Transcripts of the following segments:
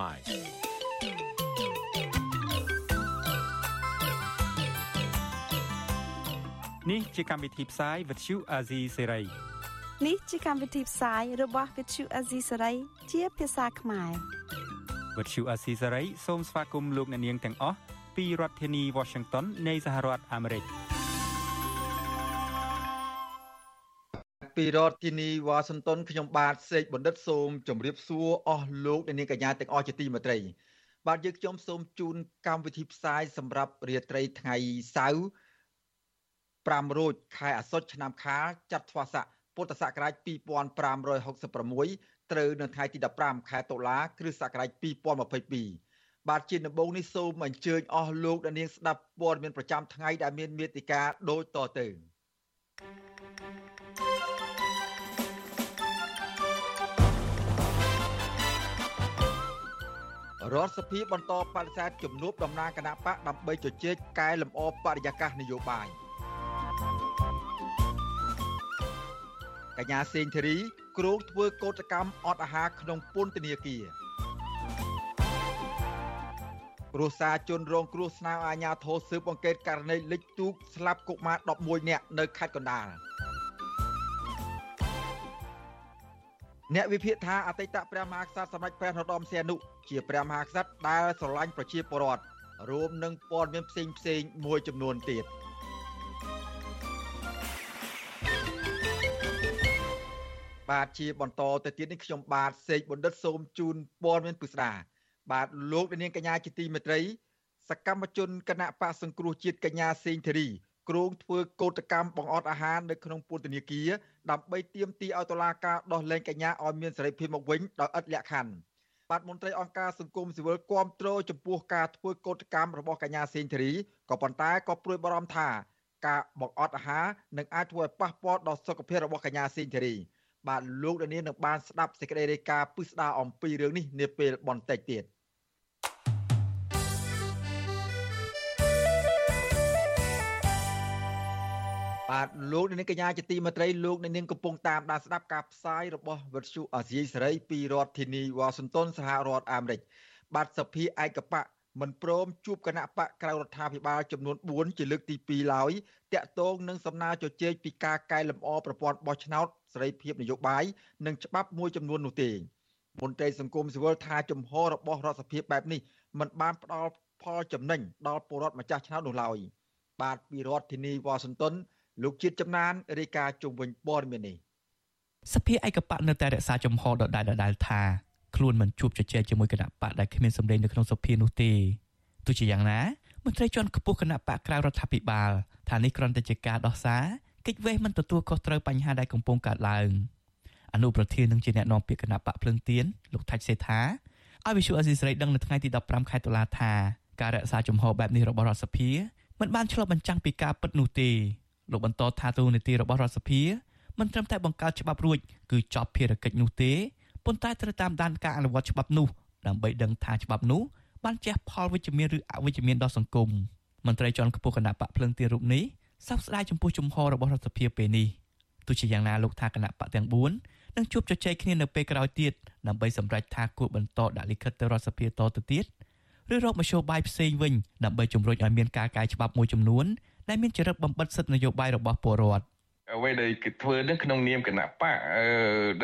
ខ្មែរនេះជាកម្មវិធីផ្សាយ Vuthu Azizi Serai នេះជាកម្មវិធីផ្សាយរបស់ Vuthu Azizi Serai ជាភាសាខ្មែរ Vuthu Azizi Serai សូមស្វាគមន៍លោកអ្នកនាងទាំងអស់ពីរដ្ឋធានី Washington នៃសហរដ្ឋអាមេរិក ពីរដ្ឋធានីវ៉ាស៊ីនតោនខ្ញុំបាទសេកបណ្ឌិតសូមជម្រាបសួរអស់លោកអ្នកនាងកញ្ញាទាំងអស់ជាទីមេត្រី បាទយើងខ្ញុំសូមជូនកម្មវិធីផ្សាយសម្រាប់រាត្រីថ្ងៃសៅរ៍5រោចខែអាសត់ឆ្នាំខាលចត្វាស័កពុទ្ធសករាជ2566ត្រូវនៅថ្ងៃទី15ខែតុលា គ្រិស្តសករាជ2022បាទជាដំបូងនេះសូមអញ្ជើញអស់លោកអ្នកនាងស្ដាប់ព័ត៌មានប្រចាំថ្ងៃដែលមានមេតិការដូចតទៅ រដ្ឋសភាបន្តបដិសេធជំនួបតំណាងគណៈបកដើម្បីជជែកកែលម្អបរិយាកាសនយោបាយកញ្ញាសេងធីរីគ្រោងធ្វើកោតកម្មអត់អាហារក្នុងពន្ធនាគារគ្រួសារជនរងគ្រោះស្នើអាជ្ញាធរស៊ើបអង្កេតករណីលិចទូកស្លាប់កុមារ11នាក់នៅខេត្តកណ្ដាល អ្នកវិភាគថាអតីតព្រះមហាក្សត្រសម្ដេចព្រះនរោត្តមសីហនុជាព្រះមហាក្សត្រដែលស្រឡាញ់ប្រជាពលរដ្ឋរួមនឹងព័ត៌មានផ្សេងផ្សេងមួយចំនួនទៀតបាទជាបន្តទៅទៀតនេះខ្ញុំបាទសេកបណ្ឌិតសូមជូនព័ត៌មានពិស្ដាបាទលោកនាងកញ្ញាជាទីមេត្រីសកម្មជនគណៈបកសង្គ្រោះជាតិកញ្ញាសេងធារី គ្រោងធ្វើកោតកម្មបង្អត់អាហារនៅក្នុងពន្ធនាគារដើម្បីទាមទារឲ្យតុលាការដោះលែងកញ្ញាឲ្យមានសេរីភាពមកវិញដោយឥតលក្ខខណ្ឌបាទមន្ត្រីអង្គការសង្គមស៊ីវិលគាំទ្រចំពោះការធ្វើកោតកម្មរបស់កញ្ញាសេងធារីក៏ប៉ុន្តែក៏ព្រួយបារម្ភថាការបង្អត់អាហារនឹងអាចធ្វើឲ្យប៉ះពាល់ដល់សុខភាពរបស់កញ្ញាសេងធារីបាទលោកដានៀននឹងបានស្ដាប់សេចក្តីរាយការណ៍ពិស្ដារអំពីរឿងនេះនាពេលបន្តិចទៀត។ បាទលោកនាងកញ្ញាជាទីមេត្រីលោកនាងកំពុងតាមដានស្ដាប់ការផ្សាយរបស់វិទ្យុអាស៊ីសេរីពីរដ្ឋធានីវ៉ាស៊ីនតោនសហរដ្ឋអាមេរិកបាទសភាឯកបៈមិនព្រមជួបគណៈបកក្រៅរដ្ឋាភិបាលចំនួន4ជាលើកទី2ឡើយតាក់ទងនឹងសំណើជជែកពីការកែលម្អប្រព័ន្ធបោះឆ្នោតសេរីភាពនយោបាយនិងច្បាប់មួយចំនួននោះទេមន្ត្រីសង្គមស៊ីវិលថាជំហររបស់រដ្ឋសភាបែបនេះមិនបានផ្ដល់ផលចំណេញដល់ពលរដ្ឋម្ចាស់ឆ្នោតនោះឡើយបាទពីរដ្ឋធានីវ៉ាស៊ីនតោន លោកជាតិចំណានរាយការណ៍ជុំវិញព័ត៌មាននេះសភាឯកបៈនៅតែរក្សាចំហដដែលដដែលថាខ្លួនមិនជួបជជែកជាមួយគណៈបកដែលគ្មានសម្លេងនៅក្នុងសភានោះទេទោះជាយ៉ាងណាមន្ត្រីជាន់ខ្ពស់គណៈបកក្រៅរដ្ឋាភិបាលថានេះគ្រាន់តែជាការដោះសារកិច្ចវេះមិនទទួលខុសត្រូវបញ្ហាដែលកំពុងកើតឡើងអនុប្រធាននឹងជាអ្នកនាំពាក្យគណៈបកភ្លឹងទៀនលោកថាច់សេថាឲ្យវិសុអេស៊ីស្រីដឹងនៅថ្ងៃទី15ខែតុលាថាការរក្សាជំហរបែបនេះរបស់រដ្ឋសភាមិនបានឆ្លុះបញ្ចាំងពីការពិតនោះទេ លោកបន្តថាទូនីតិរបស់រដ្ឋសភាមិនត្រឹមតែបង្កើតច្បាប់រួចគឺចប់ភារកិច្ចនោះទេប៉ុន្តែត្រូវតាមដានការអនុវត្តច្បាប់នោះដើម្បីដឹងថាច្បាប់នោះបានជះផលវិជ្ជមានឬអវិជ្ជមានដល់សង្គមមន្ត្រីជាន់ខ្ពស់គណៈបកភ្លឹងទីរូបនេះសោកស្ដាយចំពោះជំហររបស់រដ្ឋសភាពេលនេះទោះជាយ៉ាងណាលោកថាគណៈបកទាំង4នឹងជួបជជែកគ្នានៅពេលក្រោយទៀតដើម្បីសម្រេចថាគួរបន្តដាក់លិខិតទៅរដ្ឋសភាតទៅទៀត ឬរកមធ្យោបាយផ្សេងវិញដើម្បីជំរុញឲ្យមានការកែច្បាប់មួយចំនួនដែលមានចរិតបំបិតសិទ្ធិនយោបាយរបស់ពលរដ្ឋ អ្វីដែលគេធ្វើនឹងក្នុងនាមគណៈបក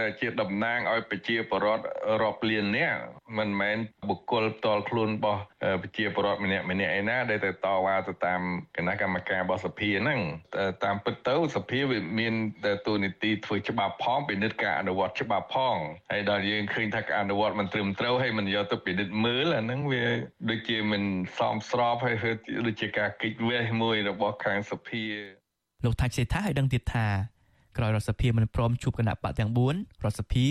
ដែលជាតំណាងឲ្យប្រជាពលរដ្ឋរាប់លាននាក់មិនមែនបុគ្គលផ្ទាល់ខ្លួនរបស់ប្រជាពលរដ្ឋម្នាក់ម្នាក់ឯណាដែលទៅតវ៉ាទៅតាមគណៈកម្មការរបស់សភាហ្នឹងតាមពិតទៅសភាវាមានទូនីតិធ្វើច្បាប់ផងពិនិត្យការអនុវត្តច្បាប់ផងហើយដល់យើងឃើញថាការអនុវត្តមិនត្រឹមត្រូវហើយមិនយកទៅពិនិត្យមើលអាហ្នឹងវាដូចជាមិនសមស្របហើយដូចជាការគិតវេះមួយរបស់ខាងសភា លោកថាច់សេថាឲ្យដឹងទៀតថាក្រោយរដ្ឋសភាមិនព្រមជួបគណៈបកទាំង4រដ្ឋសភា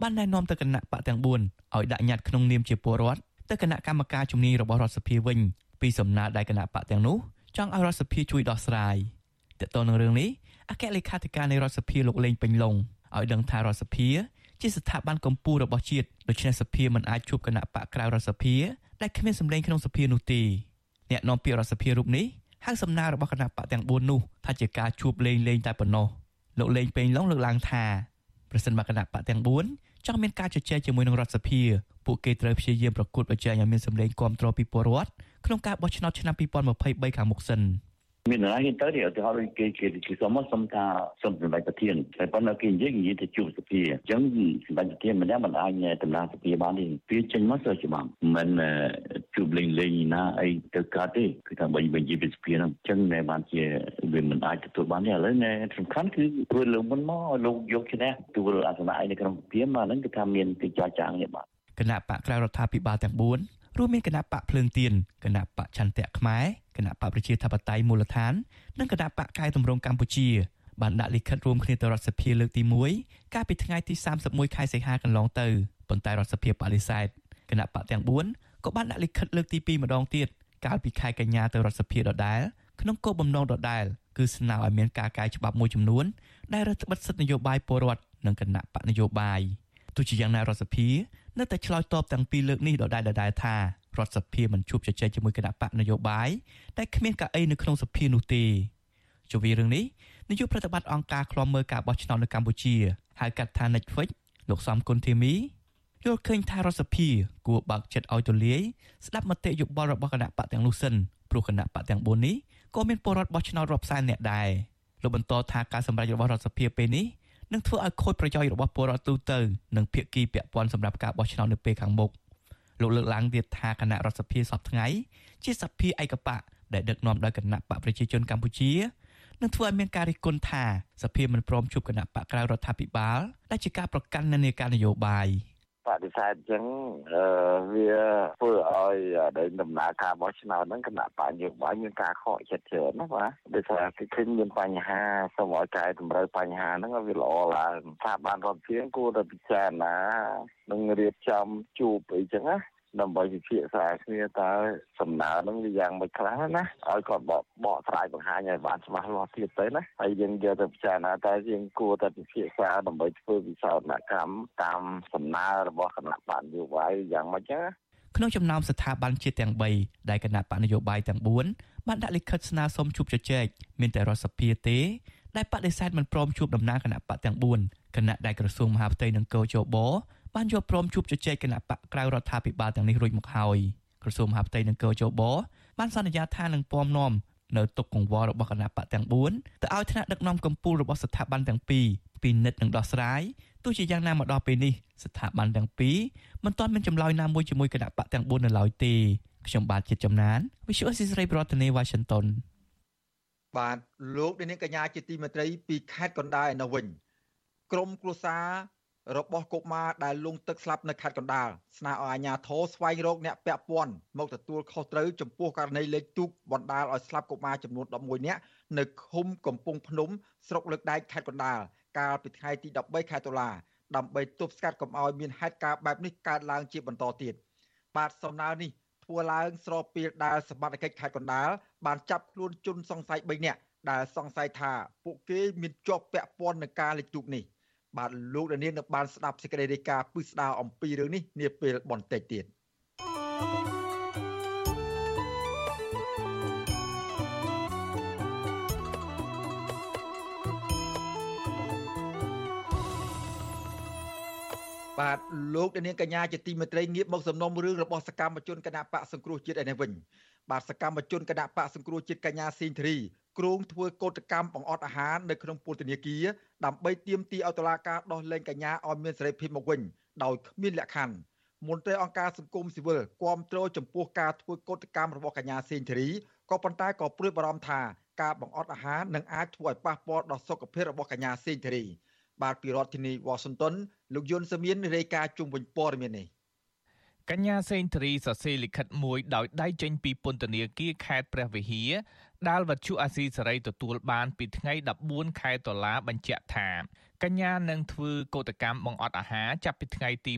បានណែនាំទៅគណៈបកទាំង4ឲ្យដាក់ញត្តិក្នុងនាមជាពលរដ្ឋទៅគណៈកម្មការជំនាញរបស់រដ្ឋសភាវិញពីសំណើដែលគណៈបកទាំងនោះចង់ឲ្យរដ្ឋសភាជួយដោះស្រាយតើតើនឹងរឿងនេះអគ្គលេខាធិការនៃរដ្ឋសភាលោកលេងពេញឡុងឲ្យដឹងថារដ្ឋសភាជាស្ថាប័នកម្ពុជារបស់ជាតិដូច្នេះសភាមិនអាចជួបគណៈបកក្រៅរដ្ឋសភាដែលគ្មានសម្លេងក្នុងសភានោះទេអ្នកនាំពាក្យរដ្ឋសភារូបនេះ ហៅសំណើរបស់គណៈបកទាំង4នោះថាជាការជួបលេងលេងតែប៉ុណ្ណោះលោកលេងពេញឡុងលើកឡើងថាប្រសិនបើគណៈបកទាំង4ចង់មានការជជែកជាមួយនឹងរដ្ឋសភាពួកគេត្រូវព្យាយាមប្រកួតប្រជែងឲ្យមានសម្លេងគ្រប់គ្រងពីពលរដ្ឋក្នុងការបោះឆ្នោតឆ្នាំ2023ខាងមុខសិន។ មាននរណាគេទៅឧទាហរណ៍គេគេគេសុំមកសុំថាសុំសម្ដេចប្រធានតែប៉ុន្តែគេនិយាយនិយាយទៅជួបសភាអញ្ចឹងសម្ដេចប្រធានម្នាក់មិនអាចដំណើរសភាបានទេវាចេញមកទៅច្បាប់មិនជួបលេងលេងណាអីទៅកាត់ទេគឺថាបើនិយាយពីសភាហ្នឹងអញ្ចឹងតែបានជាវាមិនអាចទទួលបានទេឥឡូវណែសំខាន់គឺធ្វើលើមុនមកលោកយកឈ្នះទួលអាសនៈឯនៅក្នុងសភាមកហ្នឹងគឺថាមានទីចរចានេះបាទគណៈបកក្រៅរដ្ឋាភិបាលទាំង4 រួមមានគណៈបកភ្លើងទៀនគណៈបកចន្ទៈខ្មែរគណៈបកប្រជាធិបតេយ្យមូលដ្ឋាន និងគណៈបកកែតម្រង់កម្ពុជាបានដាក់លិខិតរួមគ្នាទៅរដ្ឋសភាលើកទី1កាលពីថ្ងៃទី31ខែសីហាកន្លងទៅប៉ុន្តែរដ្ឋសភាបដិសេធគណៈបកទាំង4ក៏បានដាក់លិខិតលើកទី2ម្ដងទៀតកាលពីខែកញ្ញាទៅរដ្ឋសភាដដែលក្នុងគោលបំណងដដែលគឺស្នើឲ្យមានការកែច្បាប់មួយចំនួនដែលរដ្ឋបិទសិទ្ធិនយោបាយពលរដ្ឋនិងគណៈបកនយោបាយទោះជាយ៉ាងណារដ្ឋសភា នៅតែឆ្លើយតបទាំងពីរលើកនេះដដែលដដែលថារដ្ឋសភាមិនជួបជជែកជាមួយគណៈបកនយោបាយតែគ្មានកៅអីនៅក្នុងសភានោះទេជវិរឿងនេះនាយកប្រតិបត្តិអង្គការឃ្លាំមើលការបោះឆ្នោតនៅកម្ពុជាហៅកាត់ថា Netflix លោកសំគុណធីមីយល់ឃើញថារដ្ឋសភាគួរបើកចិត្តឲ្យទូលាយស្ដាប់មតិយោបល់របស់គណៈបកទាំងនោះសិនព្រោះគណៈបកទាំង4នេះក៏មានពលរដ្ឋបោះឆ្នោតរាប់សែននាក់ដែរលោកបន្តថាការសម្រេចរបស់រដ្ឋសភាពេលនេះ នឹងធ្វើឲ្យខូចប្រយោជន៍របស់ពលរដ្ឋទូទៅនិងភាគីពាក់ព័ន្ធសម្រាប់ការបោះឆ្នោតនៅពេលខាងមុខលោកលើកឡើងទៀតថាគណៈរដ្ឋសភាសពថ្ងៃជាសភាឯកបកដែលដឹកនាំដោយគណៈបកប្រជាជនកម្ពុជានឹងធ្វើឲ្យមានការរិះគន់ថាសភាមិនព្រមជួបគណៈបកក្រៅរដ្ឋាភិបាលដែលជាការប្រកាន់នានាការនយោបាយ។ បដិសេធអញ្ចឹងវាធ្វើឲ្យដែលដំណើរការបោះឆ្នោតហ្នឹងគណៈបញ្ញាបាយមានការខកចិត្តច្រើនណាបាទដូចថាគេឃើញមានបញ្ហាសូមឲ្យកែតម្រូវបញ្ហាហ្នឹងឲ្យវាល្អឡើងថាបានរដ្ឋាភិបាលគួរតែពិចារណានឹងរៀបចំជួបអីចឹងណា ដើម្បីពិភាក្សាគ្នាតើសំណើនឹងវាយ៉ាងម៉េចខ្លះណាឲ្យគាត់បកបកស្រាយបង្ហាញឲ្យបានច្បាស់លាស់ទៀតទៅណាហើយយើងយកទៅពិចារណាតើយើងគួរតែពិភាក្សាដើម្បីធ្វើវិសោធនកម្មតាមសំណើរបស់គណៈបណ្ឌនយោបាយយ៉ាងម៉េចណាក្នុងចំណោមស្ថាប័នជាតិទាំង3ដែលគណៈបកនយោបាយទាំង4បានដាក់លិខិតស្នើសុំជួបជជែកមានតែរដ្ឋសភាទេដែលបដិសេធមិនព្រមជួបដំណើរគណៈបកទាំង4គណៈដែលក្រសួងមហាផ្ទៃនិងកោជប បានយកព្រមជួបជជែកគណៈបកក្រៅរដ្ឋាភិបាលទាំងនេះរួចមកហើយក្រសួងមហាផ្ទៃនិងកោជបបានសន្យាថានឹងពំនាំនៅទុកកង្វល់របស់គណៈបកទាំង4ទៅឲ្យថ្នាក់ដឹកនាំកម្ពុជារបស់ស្ថាប័នទាំងពីរពិនិត្យនិងដោះស្រាយទោះជាយ៉ាងណាមកដល់ពេលនេះស្ថាប័នទាំងពីរមិនទាន់មានចម្លើយណាមួយជាមួយគណៈបកទាំង4នៅឡើយទេខ្ញុំបាទជាចំណាន Visual Assisray ប្រធានាទី Washington បាទលោកនាងកញ្ញាជាទីមេត្រីពីខេត្តកណ្ដាលឯនោះវិញក្រមគ្រួសារ របស់កុមារដែលលង់ទឹកស្លាប់នៅខេត្តកណ្ដាលស្នើឲ្យអាជ្ញាធរស្វែងរកអ្នកពាក់ព័ន្ធមកទទួលខុសត្រូវចំពោះករណីលេខទូកបណ្ដាលឲ្យស្លាប់កុមារចំនួន11នាក់នៅឃុំកំពង់ភ្នំស្រុកលើកដែកខេត្តកណ្ដាលកាលពីថ្ងៃទី13ខែតុលាដើម្បីទប់ស្កាត់កុំឲ្យមានហេតុការណ៍បែបនេះកើតឡើងជាបន្តទៀតបាទសំណើនេះធ្វើឡើងស្របពេលដែលសមត្ថកិច្ចខេត្តកណ្ដាលបានចាប់ខ្លួនជនសង្ស័យ3នាក់ដែលសង្ស័យថាពួកគេមានជាប់ពាក់ព័ន្ធនឹងការលេខទូកនេះ បាទលោកដានៀងនឹងបានស្ដាប់សេចក្តីរាយការណ៍ពិស្ដារអំពីរឿងនេះនាពេលបន្តិចទៀតបាទលោកនាងកញ្ញាជាទីមេត្រីងាកមកសំណុំរឿងរបស់សកម្មជនគណៈបកសង្គ្រោះជាតិឯនេះវិញបាទសកម្មជនគណៈបកសង្គ្រោះជាតិកញ្ញាស៊ីនធី គ្រោងធ្វើកោតកម្មបង្អត់អាហារនៅក្នុងពន្ធនាគារដើម្បីទាមទារឲ្យតុលាការដោះលែងកញ្ញាឲ្យមានសេរីភាពមកវិញដោយគ្មានលក្ខខណ្ឌមន្ត្រីអង្គការសង្គមស៊ីវិលគាំទ្រចំពោះការធ្វើកោតកម្មរបស់កញ្ញាសេងធារីក៏ប៉ុន្តែក៏ព្រួយបារម្ភថាការបង្អត់អាហារនឹងអាចធ្វើឲ្យប៉ះពាល់ដល់សុខភាពរបស់កញ្ញាសេងធារីបាទពីរដ្ឋធានីវ៉ាស៊ីនតោនលោកយុនសាមៀនរាយការណ៍ជុំវិញព័ត៌មាននេះកញ្ញាសេងធារីសរសេរលិខិតមួយដោយដៃចេញពីពន្ធនាគារខេត្តព្រះវិហារ ដែលវត្ថុអាស៊ីសេរីទទួលបានពីថ្ងៃ14ខែតុលាបញ្ជាក់ថាកញ្ញានឹងធ្វើកោតកម្មបង្អត់អាហារចាប់ពីថ្ងៃទី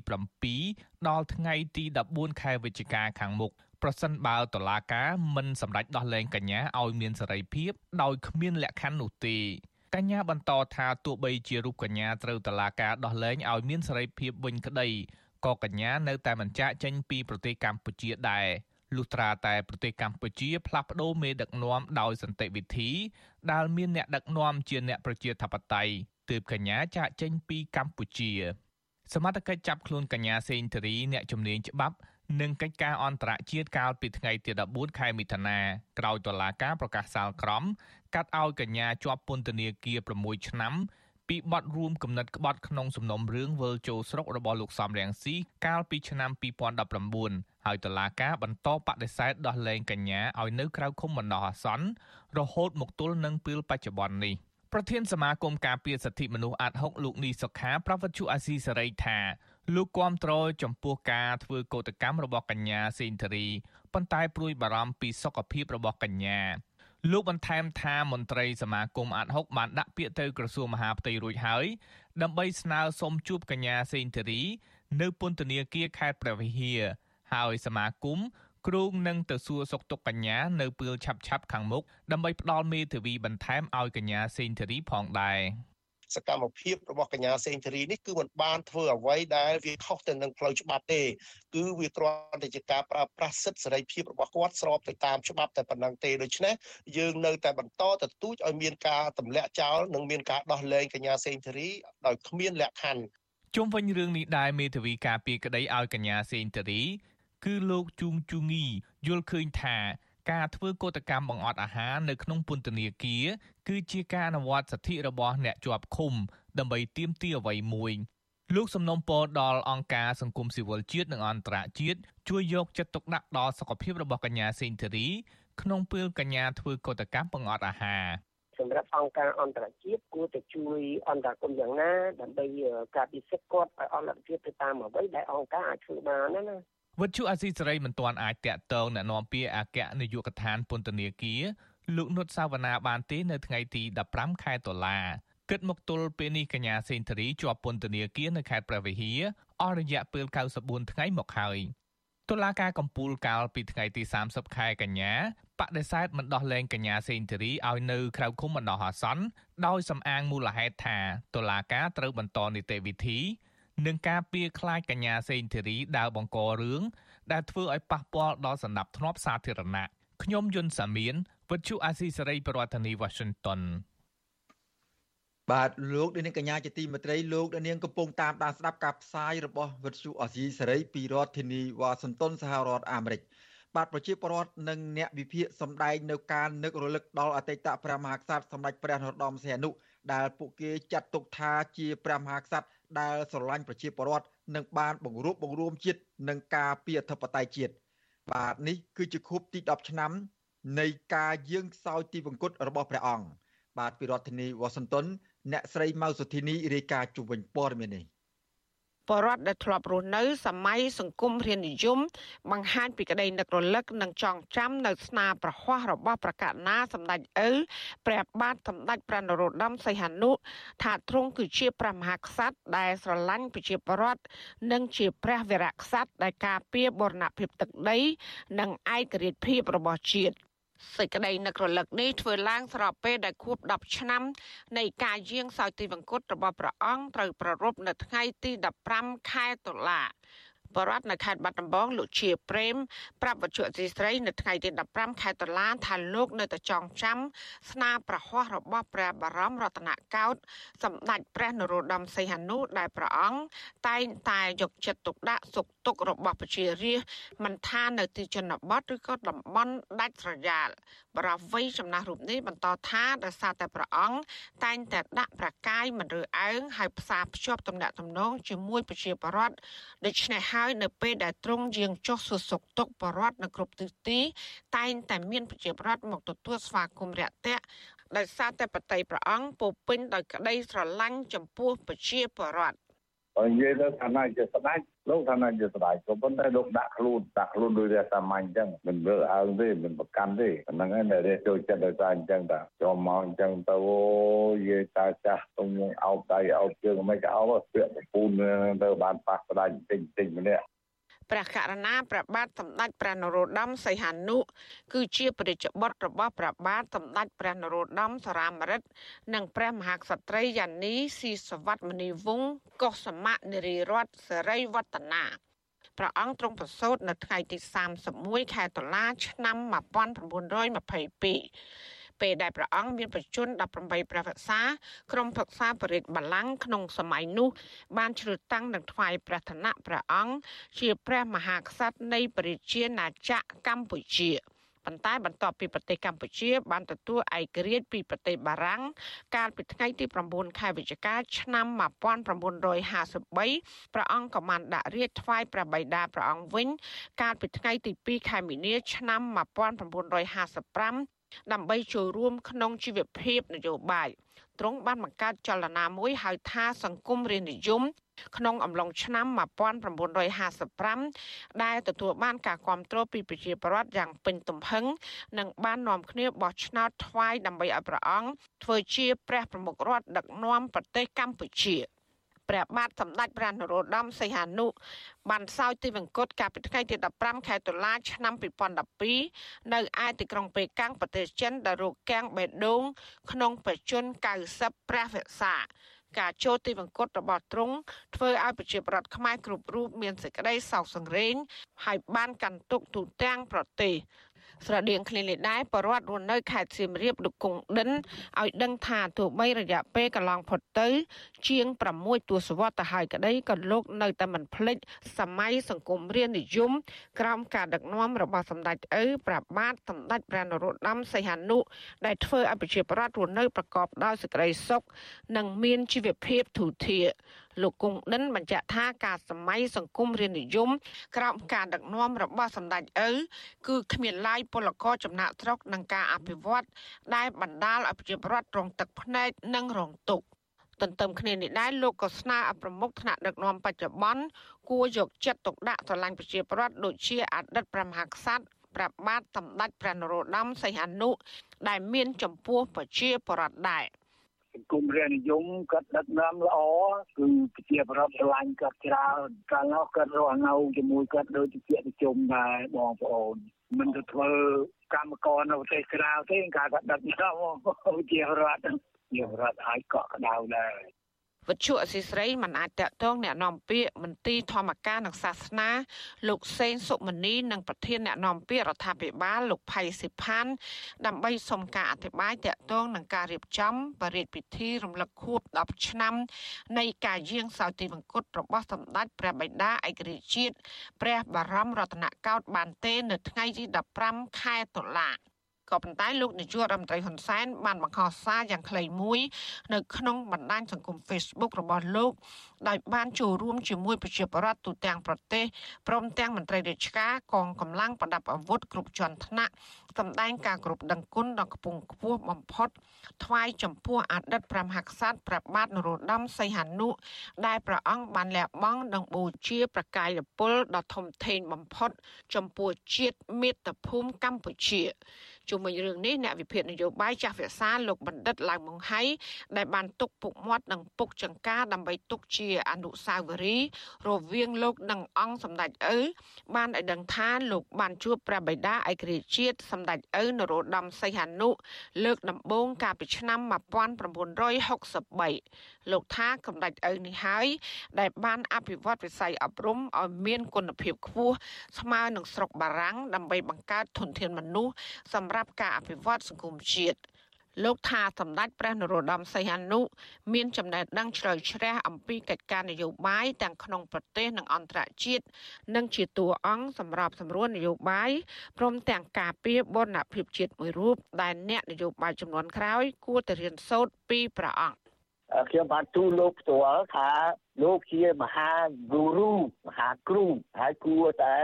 7ដល់ថ្ងៃទី14ខែវិច្ឆិកាខាងមុខប្រសិនបើតឡាការមិនសម្រេចដោះលែងកញ្ញាឲ្យមានសេរីភាពដោយគ្មានលក្ខខណ្ឌនោះទេកញ្ញាបន្តថាទោះបីជារូបកញ្ញាត្រូវតឡាការដោះលែងឲ្យមានសេរីភាពវិញក្តីក៏កញ្ញានៅតែមិនចាកចេញពីប្រទេសកម្ពុជាដែរ លុះត្រាតែប្រទេសកម្ពុជាផ្លាស់ប្ដូរមេដឹកនាំដោយសន្តិវិធីដែលមានអ្នកដឹកនាំជាអ្នកប្រជាធិបតេយ្យទើបកញ្ញាចាកចេញពីកម្ពុជា សមត្ថកិច្ចចាប់ខ្លួនកញ្ញាសេងធារីអ្នកជំនាញច្បាប់និងកិច្ចការអន្តរជាតិកាលពីថ្ងៃទី14ខែមិថុនាក្រោយតុលាការប្រកាសសាលក្រមកាត់ឲ្យកញ្ញាជាប់ពន្ធនាគារ6ឆ្នាំ ពីបទរួមគំនិតក្បត់ក្នុងសំណុំរឿងវិលចូលស្រុករបស់លោកសំរងស៊ីកាលពីឆ្នាំ2019ហើយតុលាការបន្តបដិសេធដោះលែងកញ្ញាឲ្យនៅក្រៅឃុំបណ្ដោះអាសន្នរហូតមកទល់នឹងពេលបច្ចុប្បន្ននេះប្រធានសមាគមការពារសិទ្ធិមនុស្សអាត់ហុកលោកនីសុខាប្រវត្តិជអាស៊ីសេរីថាលោកគាំទ្រចំពោះការធ្វើកោតកម្មរបស់កញ្ញាសេងធារីប៉ុន្តែព្រួយបារម្ភពីសុខភាពរបស់កញ្ញា លោកបន្ថែមថាមន្ត្រីសមាគមអាត់ហុកបានដាក់ពាក្យទៅក្រសួងមហាផ្ទៃរួចហើយដើម្បីស្នើសុំជួបកញ្ញាសេងធារី នៅពន្ធនាគារខេត្តព្រះវិហារហើយសមាគមគ្រោងនឹងទៅសួរសុខទុក្ខកញ្ញានៅពេលឆាប់ឆាប់ខាងមុខដើម្បីផ្ដល់មេធាវីបន្ថែមឲ្យកញ្ញាសេងធារីផងដែរ សកម្មភាពរបស់កញ្ញាសេងធារីនេះគឺមិនបានធ្វើអ្វីដែលវាខុសទៅនឹងផ្លូវច្បាប់ទេគឺវាគ្រាន់តែជាការប្រើប្រាស់សិទ្ធិសេរីភាពរបស់គាត់ស្របទៅតាមច្បាប់តែប៉ុណ្ណឹងទេដូច្នេះយើងនៅតែបន្តទទូចឲ្យមានការទម្លាក់ចោលនិងមានការដោះលែងកញ្ញាសេងធារីដោយគ្មានលក្ខខណ្ឌជុំវិញរឿងនេះដែរមេធាវីការពីក្តីឲ្យកញ្ញាសេងធារី គឺលោកជូងជូងីយល់ឃើញថា ការធ្វើកោតកម្មបង្អត់អាហារនៅក្នុងពន្ធនាគារគឺជាការអនុវត្តសិទ្ធិរបស់អ្នកជាប់ឃុំ ដើម្បីទាមទារអ្វីមួយលោកសំណុំពរដល់អង្គការសង្គមស៊ីវិលជាតិនិងអន្តរជាតិជួយយកចិត្តទុកដាក់ដល់សុខភាពរបស់កញ្ញាសេងធារី ក្នុងពេលកញ្ញាធ្វើកោតកម្មបង្អត់អាហារសម្រាប់អង្គការអន្តរជាតិគួរតែជួយអន្តរកម្មយ៉ាងណាដើម្បីការពិសិដ្ឋគាត់ឲ្យអន្តរជាតិទៅតាមអ្វីដែលអង្គការអាចធ្វើបានណាណា វិទ្យុអាស៊ីសេរីមិនទាន់អាចតាក់ទងណែនាំពាក្យអគ្គនាយកដ្ឋានពន្ធនាគារលោកនុតសាវណ្ណាបានទេនៅថ្ងៃទី15ខែតុលាគិតមកទល់ពេលនេះកញ្ញាសេនធរីជាប់ពន្ធនាគារនៅខេត្តព្រះវិហារអស់រយៈពេល94ថ្ងៃមកហើយតុលាការកំពូលកាលពីថ្ងៃទី30ខែកញ្ញាបដិសេធមិនដោះលែងកញ្ញាសេនធរីឲ្យនៅក្រៅឃុំបណ្ដោះអាសន្នដោយសំអាងមូលហេតុថាតុលាការត្រូវបន្តនីតិវិធី និងការពៀខ្លាចកញ្ញាសេងធីរីដើរបង្ករឿងដែលធ្វើឲ្យប៉ះពាល់ដល់សន្តិភាពសាធារណៈខ្ញុំយុនសាមៀនវិទ្យុអាស៊ីសេរីប្រធានាធិបតី Washington បាទលោកនាងកញ្ញាជាទីមេត្រីលោកនាងកំពុងតាមដានស្ដាប់ការផ្សាយរបស់វិទ្យុអាស៊ីសេរីពីរដ្ឋធានីវ៉ាស៊ីនតោនសហរដ្ឋអាមេរិកបាទប្រជាពលរដ្ឋនិងអ្នកវិភាគសម្ដែងនៅការនឹករលឹកដល់អតីតព្រះមហាក្សត្រសម្ដេចព្រះនរោត្តមសីហនុដែលពួកគេចាត់ទុកថាជាព្រះមហាក្សត្រ ដែលស្រឡាញ់ប្រជាពលរដ្ឋនិងបានបង្រួបបង្រួមជាតិនិងការពីអធិបតេយ្យជាតិបាទនេះគឺជាខួបទី10ឆ្នាំនៃការយាងសោយទីវង្គតរបស់ព្រះអង្គបាទពីរដ្ឋធានីវ៉ាស៊ីនតោនអ្នកស្រីម៉ៅសុធីនីរាយការណ៍ជុំវិញព័ត៌មាននេះ បរដ្ឋដែលធ្លាប់រស់នៅសម័យសង្គមរាជនិយមបង្ហាញពីក្តីនឹករលឹកនិងចងចាំនៅស្នាប្រហ័សរបស់ប្រកាសណាសម្ដេចឪព្រះបាទសម្ដេចព្រះនរោត្តមសីហនុថាទ្រង់គឺជាព្រះមហាក្សត្រដែលស្រឡាញ់ប្រជាពលរដ្ឋនិងជាព្រះវរៈក្សត្រដែលការពារបូរណភាពទឹកដី និងឯករាជ្យភាពរបស់ជាតិ សេចក្តីនឹករលឹកនេះធ្វើឡើងស្របពេលដែលខួប10ឆ្នាំនៃការយាងសោយទិវង្គតរបស់ព្រះអង្គត្រូវប្រារព្ធនៅថ្ងៃទី15ខែតុលា បរដ្ឋនៅខេត្តបាត់ដំបងលោកជាប្រេមប្រាប់វត្ថុអសីស្រីនៅថ្ងៃទី15ខែតុលាថាលោកនៅតែចងចាំស្នាប្រហ័សរបស់ព្រះបរមរតនកោដ្ឋសម្ដេចព្រះនរោត្តមសីហនុដែលព្រះអង្គតែងតែយកចិត្តទុកដាក់សុខទុក្ខរបស់ប្រជារាស្ត្រមិនថានៅទីជនបទឬក៏តំបន់ដាច់ស្រយាលបរិវ័យចំណាស់រូបនេះបន្តថាដោយសារតែព្រះអង្គតែងតែដាក់ប្រកាយមិនរើអើងហើយផ្សារភ្ជាប់ទំនាក់ទំនងជាមួយប្រជាពលរដ្ឋដូច្នេះហើយនៅពេលដែលទ្រង់យាងចុះសួរសុខទុក្ខពលរដ្ឋនៅគ្រប់ទិសទី តែងតែមានប្រជាពលរដ្ឋមកទទួលស្វាគមន៍រាក់ទាក់ដោយសារតែបតីព្រះអង្គពោពេញដោយក្តីស្រឡាញ់ចំពោះប្រជាពលរដ្ឋបើនិយាយទៅឋានៈជាស្ដេច លោកឋានៈជាស្ដេចក៏ប៉ុន្តែលោកដាក់ខ្លួនដាក់ខ្លួនដោយរាសាមញ្ញអញ្ចឹងមិនរើអើងទេមិនប្រកាន់ទេអាហ្នឹងឯងដែលចូលចិត្តដោយសារអញ្ចឹងតាចូលមកអញ្ចឹងទៅអូយាយតាចាស់ទុំអោបដៃអោបជើងមិនក៏អោបពាក្យប្រពូនទៅបានប៉ះស្ដេចតិចតិចម្នាក់ ព្រះករុណាព្រះបាទសម្ដេចព្រះនរោត្តមសីហនុគឺជាព្រះរាជបុត្ររបស់ព្រះបាទសម្ដេចព្រះនរោត្តមសរាមរិទ្ធនិងព្រះមហាក្សត្រីយ៉ានីស៊ីសវត្តមនីវង្សកុសមនារីរតសេរីវឌ្ឍនាព្រះអង្គទ្រង់ប្រសូតនៅថ្ងៃទី31ខែតុលា ឆ្នាំ1922 ពេលដែលព្រះអង្គមានប្រជជន18ព្រះវស្សាក្រុមប្រឹក្សាបរិទ្ធបល្ល័ង្កក្នុងសម័យនោះ បានជ្រើសតាំងនិងថ្វាយព្រះឋានៈព្រះអង្គជាព្រះមហាក្សត្រនៃព្រះជាណាចក្រកម្ពុជាប៉ុន្តែបន្ទាប់ពីប្រទេសកម្ពុជា បានទទួលឯករាជ្យពីប្រទេសបារាំងកាលពីថ្ងៃទី9ខែវិច្ឆិកាឆ្នាំ1953ព្រះអង្គក៏បានដាក់រាជ្យថ្វាយព្រះបិតាព្រះអង្គវិញ កាលពីថ្ងៃទី2ខែមីនា ឆ្នាំ1955 ដើម្បីចូលរួមក្នុងជីវភាពនយោបាយទ្រង់បានបង្កើតចលនាមួយហៅថាសង្គមរាស្ត្រនិយមក្នុងអំឡុងឆ្នាំ1955ដែលទទួលបានការគ្រប់គ្រងពីប្រជាពលរដ្ឋយ៉ាងពេញទំហឹងនិងបាននាំគ្នាបោះឆ្នោតថ្វាយដើម្បីឲ្យព្រះអង្គធ្វើជាព្រះប្រមុខរដ្ឋដឹកនាំប្រទេសកម្ពុជា ព្រះបាទសម្ដេចព្រះនរោត្តមសីហនុបានសោយទីវង្គតកាលពីថ្ងៃទី15ខែតុលាឆ្នាំ2012នៅឯទីក្រុងប៉េកាំងប្រទេសចិនដែលរោគកាំងបេដងក្នុងបច្ចុប្បន្ន90ព្រះវស្សាការចូលទីវង្គតរបស់ទ្រង់ធ្វើឲ្យប្រជាប្រដ្ឋខ្មែរគ្រប់រូបមានសេចក្តីសោកសង្រេងហើយបានកាន់ទុកទូទាំងប្រទេស ស្រដៀងគ្នានេះដែរបរដ្ឋរស់នៅខេត្តសៀមរាបលោកគង់ដិនឲ្យដឹងថាទោះបីរយៈពេលកន្លងផុតទៅ ជាង6ទសវត្សទៅហើយក្តីក៏លោកនៅតែមិនភ្លេចសម័យសង្គមរាស្ត្រនិយមក្រោមការដឹកនាំរបស់សម្ដេចឪប្របាទសម្ដេចព្រះនរោត្តមសីហនុដែលធ្វើឲ្យប្រជាប្រដ្ឋរស់នៅប្រកបដោយសេចក្តីសុខនិងមានជីវភាពធូរធារលោកគង់ដិនបញ្ជាក់ថាការសម័យសង្គមរាជនិយមក្រោមការដឹកនាំរបស់សម្ដេចឪគឺគ្មានឡាយពលករចំណាក់ស្រុកនឹងការអភិវឌ្ឍដែលបណ្ដាលឲ្យប្រជាពលរដ្ឋរងទឹកភ្នែកនិងរងទុក្ខទន្ទឹមគ្នានេះដែរលោកក៏ស្នើឲ្យប្រមុខថ្នាក់ដឹកនាំបច្ចុប្បន្នគួរយកចិត្តទុកដាក់ស្រឡាញ់ប្រជាពលរដ្ឋដូចជាអតីតព្រះមហាក្សត្រព្រះបាទសម្ដេចព្រះនរោត្តមសីហនុដែលមាន ចំពោះប្រជាពលរដ្ឋដែរ សង្គមរាជនិយមគាត់ដឹកនាំល្អគឺប្រជាប្រដ្ឋស្រឡាញ់គាត់ច្រើនកាលនោះគាត់រស់នៅជាមួយគាត់ដូចជាប្រជុំដែរបងប្អូនមិនទៅធ្វើកម្មករនៅប្រទេសក្រៅទេការគាត់ដឹកនាំប្រជារដ្ឋជារដ្ឋឲ្យកក់ក្ដៅដែរ វិទ្យុអសីស្រីមិនអាចតកតងแนะនាំពាក្យមន្ទីរធម្មការនិងសាសនា លោកសេងសុមនីនិងប្រធានแนะនាំពាក្យរដ្ឋាភិបាលលោកផៃសិផានដើម្បីសុំការអធិប្បាយតកតងនឹងការរៀបចំបរិយាពិធីរំលឹកខួប10ឆ្នាំ នៃការយាងសោយទីវង្គតរបស់សម្ដេចព្រះបិតាឯករាជ្យជាតិព្រះបរមរតនកោដ្ឋបានទេនៅថ្ងៃទី15ខែតុលា ក៏ប៉ុន្តែលោកនាយករដ្ឋមន្ត្រីហ៊ុនសែនបានបង្ហោះសារយ៉ាងខ្លីមួយ នៅក្នុងបណ្ដាញសង្គម Facebook របស់លោកដោយបានចូលរួមជាមួយប្រជាពលរដ្ឋទូទាំងប្រទេសព្រមទាំងមន្ត្រីរាជការកងកម្លាំងប្រដាប់អាវុធគ្រប់ជាន់ថ្នាក់សម្ដែងការគោរពដឹងគុណដល់ខ្ពង់ខ្ពស់បំផុតថ្វាយចំពោះអតីតព្រះមហាក្សត្រព្រះបាទនរោត្តមសីហនុដែលព្រះអង្គបានលះបង់និងបូជាប្រកាយពលដ៏ធំធេងបំផុត ចំពោះជាតិមាតុភូមិកម្ពុជា ជុំវិញរឿងនេះអ្នកវិភាគនយោបាយចាស់វិសាលោកបណ្ឌិតឡៅម៉ុងហៃដែលបានទុកពុកមាត់និងពុកចង្ការដើម្បីទុកជាអនុស្សាវរីយ៍រវាងលោកនិងអង្គសម្ដេចឪបានឲ្យដឹងថាលោកបានជួបព្រះបិតាឯករាជ្យជាតិសម្ដេចឪនរោត្តមសីហនុលើកដំបូងកាលពីឆ្នាំ1963លោកថាសម្ដេចឪនេះហើយដែលបានអភិវឌ្ឍវិស័យអប់រំឲ្យមានគុណភាពខ្ពស់ស្មើនឹងស្រុកបារាំងដើម្បីបង្កើតធនធានមនុស្សសម្រាប់ការអភិវឌ្ឍសង្គមជាតិលោកថាសម្ដេចព្រះនរោត្តមសីហនុមានចំណេះដឹងជ្រៅជ្រះអំពីកិច្ចការនយោបាយទាំងក្នុងប្រទេសនិងអន្តរជាតិនិងជាតួអង្គសម្រាប់សម្រួលនយោបាយព្រមទាំងការពារបនភាពជាតិមួយរូបដែលអ្នកនយោបាយចំនួនក្រោយគួរតែរៀនសូត្រពីព្រះអង្គខ្ញុំបានទូលលោកផ្ទាល់ថាលោកជាមហាគូរូមហាគ្រូហើយគួរតែ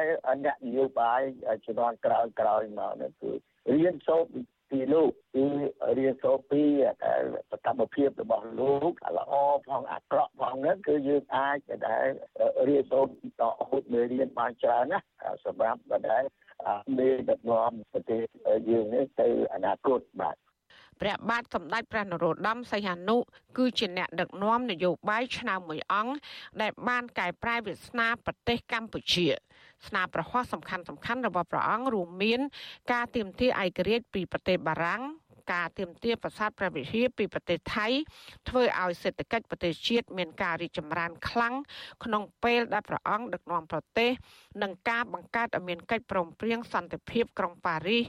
អ្នកនយោបាយជំនាន់ក្រោយក្រោយមកនោះគឺ រៀនសូត្រពីលោកគឺរៀនសូត្រពីសកម្មភាពរបស់លោកល្អផងអាក្រក់ផងហ្នឹងគឺយើងអាចដែលរៀនសូត្រតហូតមេរៀនបានច្រើនណាសម្រាប់ដែលមេដឹកនាំប្រទេសយើងនេះទៅអនាគតបាទព្រះបាទសម្ដេចព្រះនរោត្តមសីហនុគឺជាអ្នកដឹកនាំនយោបាយឆ្នើមមួយអង្គដែលបានកែប្រែវាសនាប្រទេសកម្ពុជា ស្នាប្រហោះសំខាន់សំខាន់របស់ព្រះអង្គរួមមាន ការទាមទារឯករាជ្យពីប្រទេសបារាំងការទៀមទាប្រាសាទព្រះវិហារពីប្រទេសថៃធ្វើឲ្យសេដ្ឋកិច្ចប្រទេសជាតិមានការរីកចម្រើនខ្លាំងក្នុងពេលដែលព្រះអង្គដឹកនាំប្រទេសនិងការបង្កើតឲ្យមានកិច្ចព្រមព្រៀងសន្តិភាពក្រុងប៉ារីស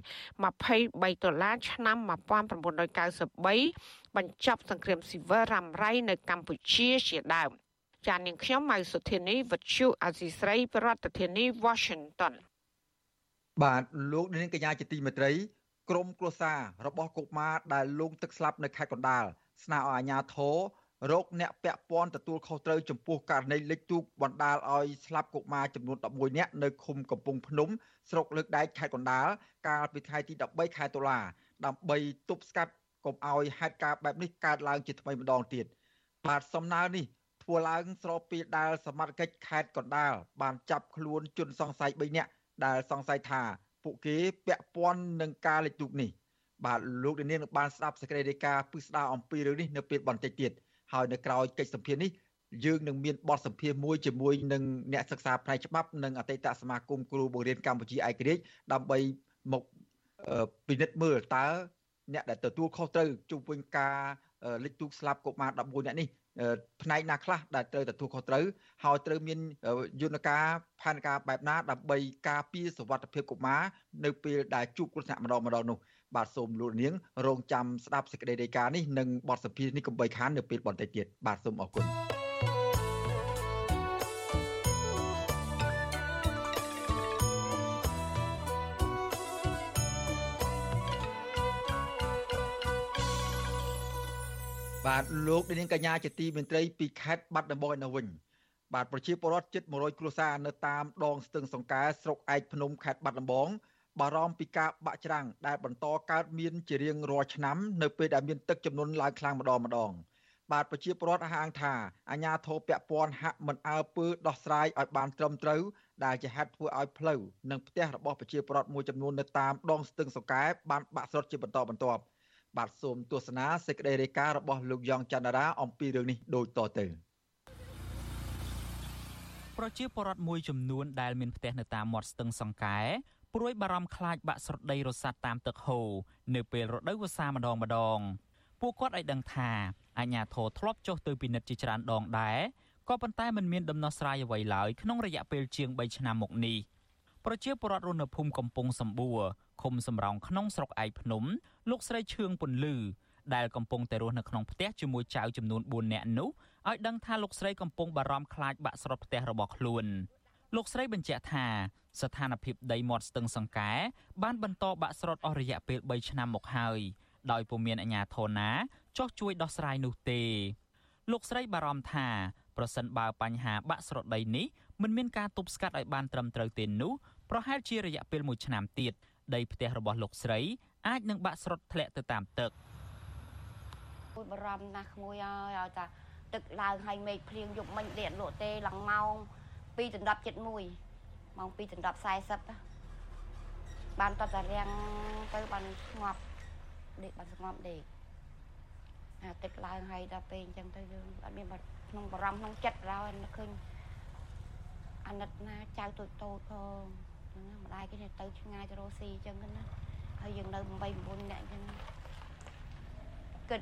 23ដុល្លារឆ្នាំ1993បញ្ចប់សង្គ្រាមស៊ីវិលរ៉ាំរ៉ៃនៅកម្ពុជាជាដើម ចាននាងខ្ញុំម៉ៅសុធានីវັດឈូអាស៊ីស្រីប្រធានាធិបតី Washington បាទលោកនាងកញ្ញាជាទីមេត្រីក្រមគ្រួសាររបស់កុមារដែលលងទឹកស្លាប់នៅខេត្តកណ្ដាលស្នើឲ្យអាជ្ញាធររោគអ្នកពាក់ព័ន្ធទទួលខុសត្រូវចំពោះករណីលិចទូកបណ្ដាលឲ្យស្លាប់កុមារចំនួន11នាក់នៅឃុំកំពង់ភ្នំស្រុកលើកដែកខេត្តកណ្ដាលកាលពីថ្ងៃទី13ខែតុលាដើម្បីទប់ស្កាត់កុំឲ្យហេតុការណ៍បែបនេះកើតឡើងជាថ្មីម្ដងទៀតបាទសំណើនេះ ធ្វើឡើងស្របពេលដែលសមត្ថកិច្ចខេត្តកណ្ដាលបានចាប់ខ្លួនជនសង្ស័យ3នាក់ដែលសង្ស័យថាពួកគេពាក់ព័ន្ធនឹងការលិចទូកនេះបាទលោកនាងនឹងបានស្ដាប់សេចក្តីរាយការណ៍ពិស្ដារអំពីរឿងនេះនៅពេលបន្តិចទៀតហើយនៅក្រៅកិច្ចសម្ភារនេះយើងនឹងមានបទសម្ភាសន៍មួយជាមួយនឹងអ្នកសិក្សាផ្នែកច្បាប់និងអតីតសមាគមគ្រូបង្រៀនកម្ពុជាឯករាជ្យដើម្បីមកពិនិត្យមើលតើអ្នកដែលទទួលខុសត្រូវជុំវិញការលិចទូកស្លាប់កុមារ11នាក់នេះ ផ្នែកណាខ្លះដែលត្រូវទទួលខុសត្រូវហើយត្រូវមានយន្តការផែនការបែបណាដើម្បីការពារសុវត្ថិភាពកុមារនៅពេលដែលជួបគ្រោះថ្នាក់ម្ដងម្ដងនោះបាទសូមលោកនាងរងចាំស្ដាប់សេចក្តីរាយការណ៍នេះនិងបទសម្ភាសន៍នេះកុំបីខាននៅពេលបន្តិចទៀតបាទសូមអរគុណ បាទលោកនាងកញ្ញាជាទីមេត្រីពីខេត្តបាត់ដំបងនៅវិញបាទប្រជាពលរដ្ឋជិត100គ្រួសារនៅតាមដងស្ទឹងសង្កែស្រុកឯកភ្នំខេត្តបាត់ដំបងបារម្ភពីការបាក់ច្រាំងដែលបន្តកើតមានជារៀងរាល់ឆ្នាំនៅពេលដែលមានទឹកចំនួនឡើងខ្លាំងម្ដងម្ដងបាទប្រជាពលរដ្ឋអះអាងថាអាញាធរពពាន់ហាក់មិនអើពើដោះស្រាយឲ្យបានត្រឹមត្រូវដែលជាហេតុធ្វើឲ្យផ្លូវនិងផ្ទះរបស់ប្រជាពលរដ្ឋមួយចំនួននៅតាមដងស្ទឹងសង្កែបានបាក់ស្រុតជាបន្តបន្ទាប់ បាទសូមទស្សនាសេចក្តីរាយការណ៍របស់លោកយ៉ងច័ន្ទរាអំពីរឿងនេះដូចតទៅប្រជាពលរដ្ឋមួយចំនួនដែលមានផ្ទះនៅតាមមាត់ស្ទឹងសង្កែព្រួយបារម្ភខ្លាចបាក់ស្រដីរសាត់តាមទឹកហូរនៅពេលរដូវវស្សាម្ដងម្ដងពួកគាត់ឲ្យដឹងថាអាជ្ញាធរធ្លាប់ចុះទៅពិនិត្យជាច្រើនដងដែរក៏ប៉ុន្តែมันមានដំណោះស្រាយអ្វីឡើយក្នុងរយៈពេលជាង3ឆ្នាំមកនេះ ប្រជាពលរដ្ឋរស់នៅភូមិកំពង់សម្បួរឃុំសំរោងក្នុងស្រុកឯកភ្នំលោកស្រីឈឿងពន្លឺដែលកំពុងតែរស់នៅក្នុងផ្ទះជាមួយចៅចំនួន4នាក់នោះឲ្យដឹងថាលោកស្រីកំពុងបារម្ភខ្លាចបាក់ស្រុតផ្ទះរបស់ខ្លួនលោកស្រីបញ្ជាក់ថាស្ថានភាពដីមាត់ស្ទឹងសង្កែបានបន្តបាក់ស្រុតអស់រយៈពេល3ឆ្នាំមកហើយដោយពុំមានអាជ្ញាធរណាចោះជួយដោះស្រាយនោះទេលោកស្រីបារម្ភថាប្រសិនបើបញ្ហាបាក់ស្រុតដីនេះ មិនមានការទប់ស្កាត់ឲ្យបានត្រឹមត្រូវទេនោះប្រហែលជារយៈពេល1ឆ្នាំទៀតដីផ្ទះរបស់លោកស្រីអាចនឹងបាក់ស្រុតធ្លាក់ទៅតាមទឹកពួយបារម្ភណាស់ក្មួយហើយឲ្យថាទឹកឡើងហើយមេឃភ្លៀងយប់មិញដេកលក់ទេឡើងម៉ោង2ដណ្ដប់71ម៉ោង2ដណ្ដប់40បានតតែរាំងទៅបានស្ងប់ដេកបានស្ងប់ដេកអាទឹកឡើងហើយដល់ពេលអញ្ចឹងទៅយើងអត់មានក្នុងបារម្ភក្នុងចិត្តឡើយឃើញ អាណិតណាចៅតូចតូចផងណាម្ដាយគេទៅឆ្ងាយទៅរស់ស៊ីអញ្ចឹងណាហើយយើងនៅ8 9នាក់អញ្ចឹងគិត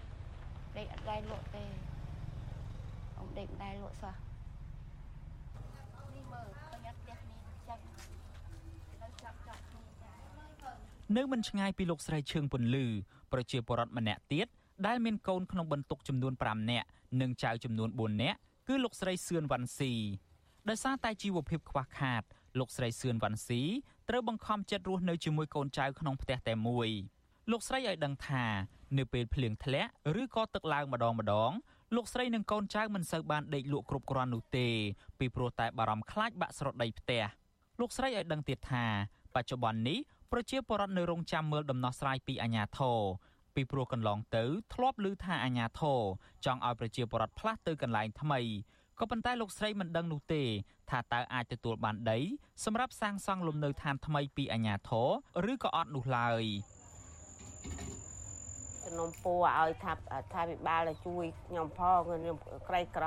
ដេកអត់ដែរលក់ទេអ៊ំដេកមិនដែរលក់សោះនៅមិនឆ្ងាយពីលោកស្រីឈឿងពន្លឺប្រជាពលរដ្ឋម្នាក់ទៀតដែលមានកូនក្នុងបន្ទុកចំនួន5នាក់និងចៅចំនួន4នាក់គឺលោកស្រីសឿនវ៉ាន់ស៊ី ដោយសារតែជីវភាពខ្វះខាតលោកស្រីសឿនវ៉ាន់ស៊ីត្រូវបង្ខំចិត្តរស់នៅជាមួយកូនចៅក្នុងផ្ទះតែមួយលោកស្រីឲ្យដឹងថា នៅពេលភ្លៀងធ្លាក់ឬក៏ទឹកឡើងម្ដងម្ដងលោកស្រីនិងកូនចៅមិនសូវបានដេកលក់គ្រប់គ្រាន់នោះទេពីព្រោះតែបារម្ភខ្លាចបាក់ស្រដីផ្ទះលោកស្រីឲ្យដឹងទៀតថាបច្ចុប្បន្ននេះប្រជាពលរដ្ឋនៅរងចាំមើលដំណោះស្រាយពីអាជ្ញាធរពីព្រោះកន្លងទៅធ្លាប់ឮថាអាជ្ញាធរចង់ឲ្យប្រជាពលរដ្ឋផ្លាស់ទៅកន្លែងថ្មី ក៏ប៉ុន្តែលោកស្រីមិនដឹងនោះទេ ថាតើអាចទទួលបានដី សម្រាប់សាងសង់លំនៅឋានថ្មីពីអាជ្ញាធរឬក៏អត់នោះឡើយសំណុំពូឲ្យថាថាវិបាលជួយខ្ញុំផងខ្ញុំក្រីក្រ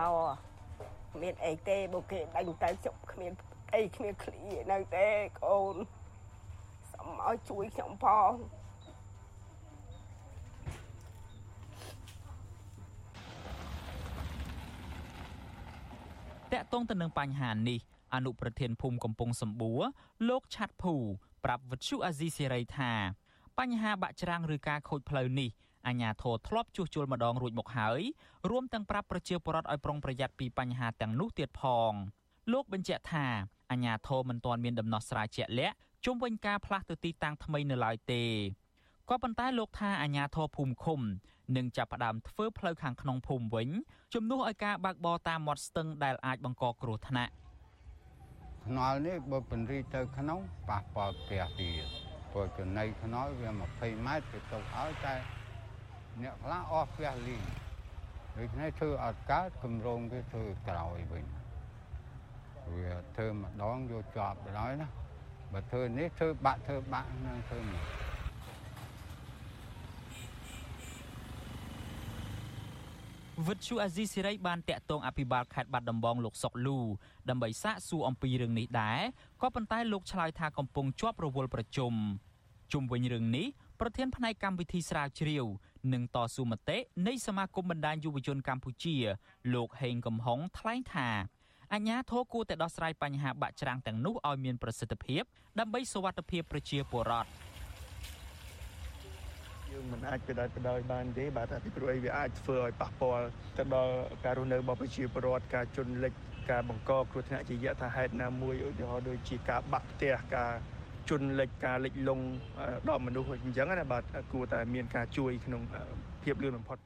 មានអីទេបើគេដេញទៅជប់គ្មានអីគ្មានឃ្លីនៅទេកូនសុំឲ្យជួយខ្ញុំផង កតងទៅនឹងបញ្ហានេះអនុប្រធានភូមិកំពង់សម្បួរលោកឆាត់ភូប្រាប់វិទ្យុអាស៊ីសេរីថា បញ្ហាបាក់ច្រាំងឬការខូចផ្លូវនេះអាជ្ញាធរធ្លាប់ជួសជុលម្ដងរួចមកហើយរួមទាំងប្រាប់ប្រជាពលរដ្ឋឲ្យប្រុងប្រយ័ត្នពីបញ្ហាទាំងនោះទៀតផងលោកបញ្ជាក់ថាអាជ្ញាធរមិនទាន់មានដំណោះស្រាយជាក់លាក់ជុំវិញការផ្លាស់ទៅទីតាំងថ្មីនៅឡើយទេក៏ប៉ុន្តែលោកថាអាជ្ញាធរភូមិឃុំ នឹងចាប់ផ្ដើមធ្វើផ្លូវខាងក្នុងភូមិវិញជំនួសឲ្យការបើកបរតាមមាត់ស្ទឹងដែលអាចបង្កគ្រោះថ្នាក់ថ្នល់នេះបើពន្រីទៅក្នុងប៉ះពាល់ផ្ទះទៀតព្រោះចំណៃថ្នល់វា20ម៉ែត្រទៅទុកឲ្យតែអ្នកខ្លះអស់ផ្ទះលីងដូច្នេះធ្វើអត់កើតគម្រោងវាធ្វើក្រោយវិញវាធ្វើម្ដងយកជាប់ដល់ណាបើធ្វើនេះធ្វើបាក់ធ្វើបាក់នឹងធ្វើម វិទ្យុអាស៊ីសេរីបានតាក់ទងអភិបាលខេត្តបាត់ដំបងលោកសុកលូដើម្បីសាកសួរអំពីរឿងនេះដែរក៏ប៉ុន្តែលោកឆ្លើយថាកំពុងជាប់រវល់ប្រជុំជុំវិញរឿងនេះប្រធានផ្នែកកម្មវិធីស្រាវជ្រាវនិងតស៊ូមតិនៃសមាគមបណ្ដាញយុវជនកម្ពុជា លោកហេងកំហុងថ្លែងថាអញ្ញាធរគួរតែដោះស្រាយបញ្ហាបាក់ច្រាំងទាំងនោះឲ្យមានប្រសិទ្ធភាពដើម្បីសុវត្ថិភាពប្រជាពលរដ្ឋ យើងមិនអាចបដិបដោយបានទេបាទពីព្រោះអីវាអាចធ្វើឲ្យប៉ះពាល់ទៅដល់ការរស់នៅរបស់ប្រជាពលរដ្ឋការជន់លិចការបង្កគ្រោះថ្នាក់ជាយថាហេតុណាមួយឧទាហរណ៍ដូចជាការបាក់ផ្ទះការជន់លិចការលិចលង់ដល់មនុស្សអញ្ចឹងណាបាទគួរតែមានការជួយក្នុងភាពលឿនបំផុត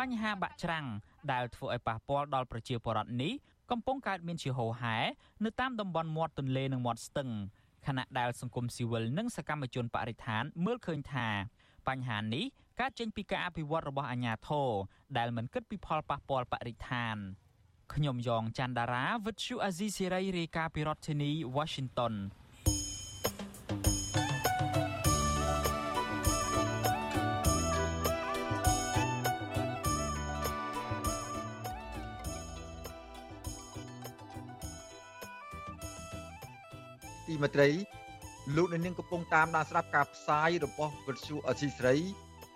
បញ្ហាបាក់ច្រាំងដែលធ្វើឲ្យប៉ះពាល់ដល់ប្រជាពលរដ្ឋនេះ កំពុងកើតមានជាហូរហែនៅតាមតំបន់មាត់ទន្លេនិងមាត់ស្ទឹងខណៈដែលសង្គមស៊ីវិលនិងសកម្មជនបរិស្ថានមើលឃើញថាបញ្ហានេះកើតចេញពីការអភិវឌ្ឍរបស់អាជ្ញាធរដែលមិនគិតពីផលប៉ះពាល់បរិស្ថានខ្ញុំយ៉ងច័ន្ទដារាវិទ្យុអាស៊ីសេរីរាយការណ៍ពីរដ្ឋធានី Washington មេត្រីលោកអ្នកនាងកំពុងតាមដានស្ដាប់ការផ្សាយរបស់វិទ្យុអសីស្រី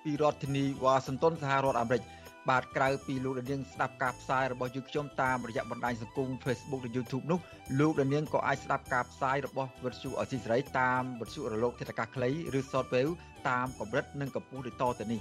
ពីរដ្ឋធានីវ៉ាស៊ីនតោនសហរដ្ឋអាមេរិកបាទក្រៅពីលោកអ្នកនាងស្ដាប់ការផ្សាយរបស់យើងខ្ញុំតាមរយៈបណ្ដាញសង្គម Facebook និង YouTube នោះលោកអ្នកនាងក៏អាចស្ដាប់ការផ្សាយរបស់វិទ្យុអសីស្រីតាមវិទ្យុរលកធាតុអាកាសខ្លីឬ Shortwave តាមកម្រិតនិងកម្ពស់ដូចតទៅនេះ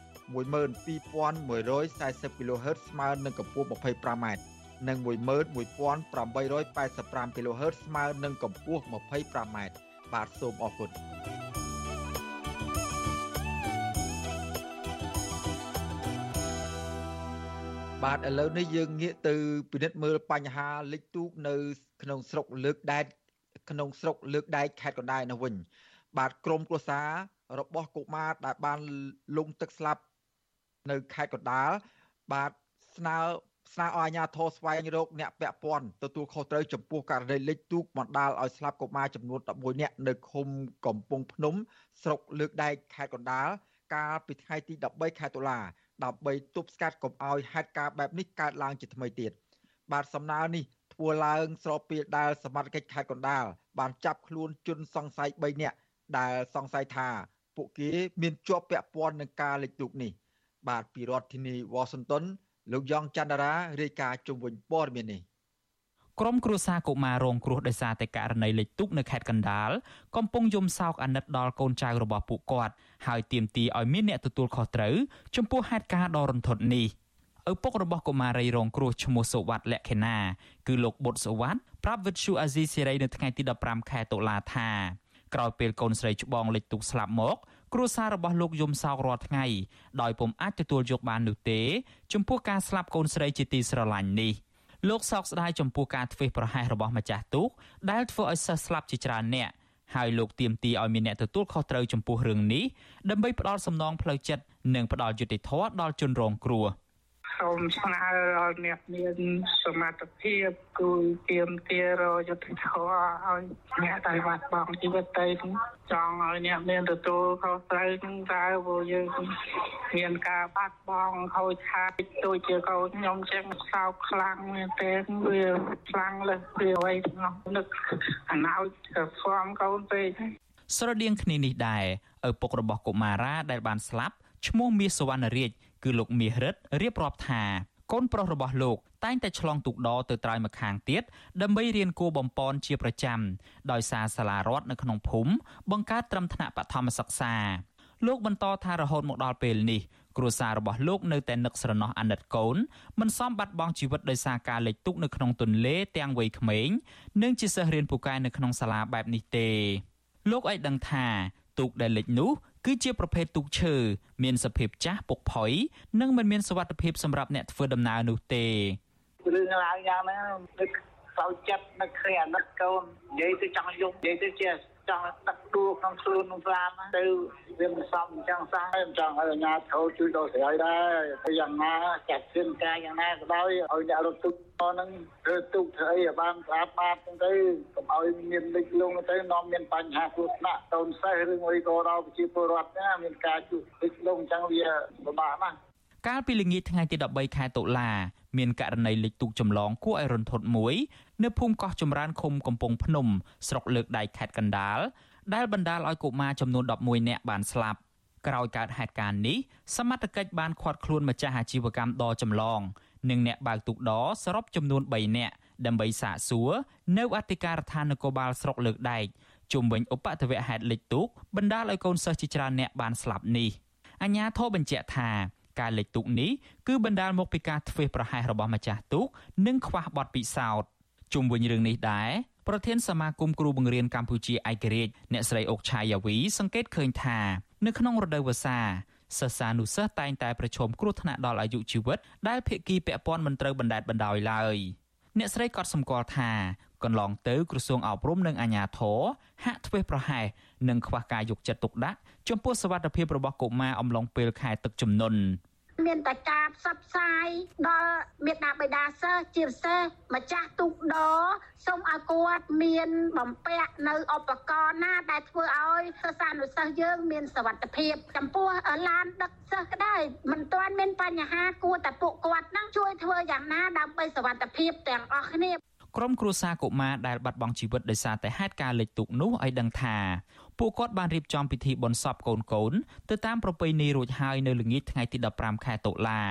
12140 kHz ស្មើនឹងកម្ពស់ 25m និង11885 kHz ស្មើនឹងកម្ពស់ 25m បាទសូមអរគុណបាទឥឡូវនេះយើងងាកទៅពិនិត្យមើលបញ្ហាលិចទូកនៅ ក្នុងស្រុកលើកដែកក្នុងស្រុកលើកដែកខេត្តកណ្ដាលនោះវិញ បាទក្រមគ្រួសាររបស់កុមារដែលបានលង់ទឹកស្លាប់ នៅខេត្តកណ្ដាលបាទស្នើស្នើឲ្យអាជ្ញាធរស្វែងរកអ្នកពាក់ព័ន្ធទទួលខុសត្រូវចំពោះករណីលិចទូកបណ្ដាលឲ្យស្លាប់កុមារចំនួន11នាក់នៅឃុំកំពង់ភ្នំ ស្រុកលើកដែកខេត្តកណ្ដាលកាលពីថ្ងៃទី13ខែតុលាដើម្បីទប់ស្កាត់កុំឲ្យហេតុការណ៍បែបនេះកើតឡើងជាថ្មីទៀតបាទសំណើនេះធ្វើឡើងស្របពេលដែលសមត្ថកិច្ចខេត្តកណ្ដាលបានចាប់ខ្លួនជនសង្ស័យ3នាក់ដែលសង្ស័យថាពួកគេមានជាប់ពាក់ព័ន្ធនឹងការលិចទូកនេះ បាទពីរដ្ឋធានីវ៉ាស៊ីនតោនលោកយ៉ងច័ន្ទរារាយការណ៍ជុំវិញព័ត៌មាននេះក្រុមគ្រួសារកុមាររងគ្រោះដោយសារតែករណីលិចទូកនៅខេត្តកណ្ដាលកំពុងយំសោកអាណិតដល់កូនចៅរបស់ពួកគាត់ហើយទាមទារឲ្យមានអ្នកទទួលខុសត្រូវចំពោះហេតុការណ៍ដ៏រន្ធត់នេះឪពុករបស់កុមារីរងគ្រោះឈ្មោះសុវត្ថិលក្ខិណាគឺលោកបុតសុវត្ថិប្រាប់វិទ្យុអាស៊ីសេរីនៅថ្ងៃទី15ខែតុលាថាក្រោយពេលកូនស្រីច្បងលិចទូកស្លាប់មក គ្រួសាររបស់លោកយំសោករាល់ថ្ងៃដោយពុំអាចទទួលយកបាននោះទេ ចំពោះការស្លាប់កូនស្រីជាទីស្រឡាញ់នេះលោកសោកស្ដាយចំពោះការធ្វេសប្រហែសរបស់ម្ចាស់ទូកដែលធ្វើឲ្យសិស្សស្លាប់ជាច្រើនអ្នកហើយលោកទៀមទីឲ្យមានអ្នកទទួលខុសត្រូវចំពោះរឿងនេះដើម្បីផ្ដល់សំណងផ្លូវចិត្តនិងផ្ដល់យុត្តិធម៌ដល់ជនរងគ្រោះ។ សូមស្នើឲ្យអ្នកមានសមត្ថភាពគូទៀមទារយុទ្ធធរឲ្យអ្នកដែលបាត់បង់ជីវិតទៅចង់ឲ្យអ្នកមានទទួលខុសត្រូវនឹងតើព្រោះយើងមានការបាត់បង់ខូចខាតដូចជាកូនខ្ញុំចឹងសោកខ្លាំងមែនទែនវាខ្លាំងលើសពីអ្វីទាំងអស់នឹកអណោចស្គាំកូនពេកស្រដៀងគ្នានេះដែរឪពុករបស់កុមារាដែលបានស្លាប់ឈ្មោះមាសសវណ្ណរាជ គឺលោកមាសរិទ្ធរៀបរាប់ថាកូនប្រុសរបស់លោកតែងតែឆ្លងទូកដទៅត្រើយម្ខាងទៀតដើម្បីរៀនគួរបំពន់ជាប្រចាំដោយសារសាលារដ្ឋនៅក្នុងភូមិបង្កើតត្រឹមថ្នាក់បឋមសិក្សាលោកបន្តថារហូតមកដល់ពេលនេះគ្រួសាររបស់លោកនៅតែនឹកស្រណោះអាណិតកូនមិនសមបាត់បង់ជីវិតដោយសារការលិចទុកនៅក្នុងទន្លេទាំងវ័យក្មេងនិងជាសិស្សរៀនពូកែនៅក្នុងសាលាបែបនេះទេលោកឲ្យដឹងថាទូកដែលលិចនោះ គឺជាប្រភេទទូកឈើមានសភាពចាស់ពុកផុយនិងមិនមានសុវត្ថិភាពសម្រាប់អ្នកធ្វើដំណើរនោះទេរឿងឡើងយ៉ាងហ្នឹងនឹកសោកចិត្តនឹកឃើញអាណិតកូននិយាយទៅចង់យំនិយាយទៅជា ចង់ដឹកដួលក្នុងខ្លួនក្នុងស្លាមទៅវាមិនសមអញ្ចឹងសោះហើយចង់ឲ្យអាជ្ញាធរជួយដល់ស្រីដែរទៅយ៉ាងណាចាត់ជឿនការយ៉ាងណាក៏ដោយឲ្យអ្នករត់ទុកហ្នឹងធ្វើទុកធ្វើអីឲ្យបានស្អាតបាតហ្នឹងទៅកុំឲ្យមានលិចលង់ទៅនាំមានបញ្ហាគ្រោះថ្នាក់តូនសេះឬមួយក៏ដល់ប្រជាពលរដ្ឋណាមានការជួសលិចលង់អញ្ចឹងវាពិបាកណាស់កាលពីល្ងាចថ្ងៃទី13ខែតុលាមានករណីលិចទូកចម្លងគួរឲ្យរន្ធត់មួយ នៅភូមិកោះចម្រើនឃុំកំពង់ភ្នំស្រុកលើកដៃខេត្តកណ្ដាលដែលបណ្ដាលឲ្យកុមារចំនួន11នាក់បានស្លាប់ក្រោយកើតហេតុការណ៍នេះសមត្ថកិច្ចបានឃាត់ខ្លួនម្ចាស់អាជីវកម្មដចម្លង និងអ្នកបើកទូកដសរុបចំនួន3នាក់ដើម្បីសាកសួរនៅអធិការដ្ឋាននគរបាលស្រុកលើកដែកជុំវិញឧបទ្ទវហេតុលិចទូកបណ្ដាលឲ្យកូនសិស្សជាច្រើនអ្នកបានស្លាប់នេះអញ្ញាធិបបញ្ជាក់ថាការលិចទូកនេះគឺបណ្ដាលមកពីការធ្វេសប្រហែសរបស់ម្ចាស់ទូកនិងខ្វះបទពិសោធន៍ ជុំវិញរឿងនេះដែរប្រធានសមាគមគ្រូបង្រៀនកម្ពុជាឯករាជ្យអ្នកស្រីអុកឆាយាវីសង្កេតឃើញថានៅក្នុងរដូវវស្សាសិស្សានុសិស្សតែងតែប្រឈមគ្រោះថ្នាក់ដល់អាយុជីវិតដែលភាគីពាក់ព័ន្ធមិនត្រូវបណ្តែតបណ្តោយឡើយអ្នកស្រីក៏សម្គាល់ថាកន្លងទៅក្រសួងអប់រំនិងអាជ្ញាធរហាក់ធ្វេសប្រហែសនិងខ្វះការយកចិត្តទុកដាក់ចំពោះសវត្ថិភាពរបស់កុមារអំឡុងពេលខែទឹកជំនន់ មានតែការផ្សព្វផ្សាយដល់មេដាបេដាសិស្សជាពិសេសម្ចាស់ទូកដសូមឲ្យគាត់មានបំពាក់នៅឧបករណ៍ណាដែលធ្វើឲ្យសិស្សានុសិស្សយើងមានសុវត្ថិភាពចំពោះឡានដឹកសិស្សក៏ដោយមិនទាន់មានបញ្ហាគួរតែពួកគាត់នឹងជួយធ្វើយ៉ាងណាដើម្បីសុវត្ថិភាពទាំងអស់គ្នាក្រុមគ្រួសារកុមារដែលបាត់បង់ជីវិតដោយសារតែហេតុការណ៍លិចទូកនោះឲ្យដឹងថា ពួកគាត់បានរៀបចំពិធីបុណ្យសពកូនកូនទៅតាមប្រពៃណីរួចហើយនៅល្ងាចថ្ងៃទី15ខែតុលា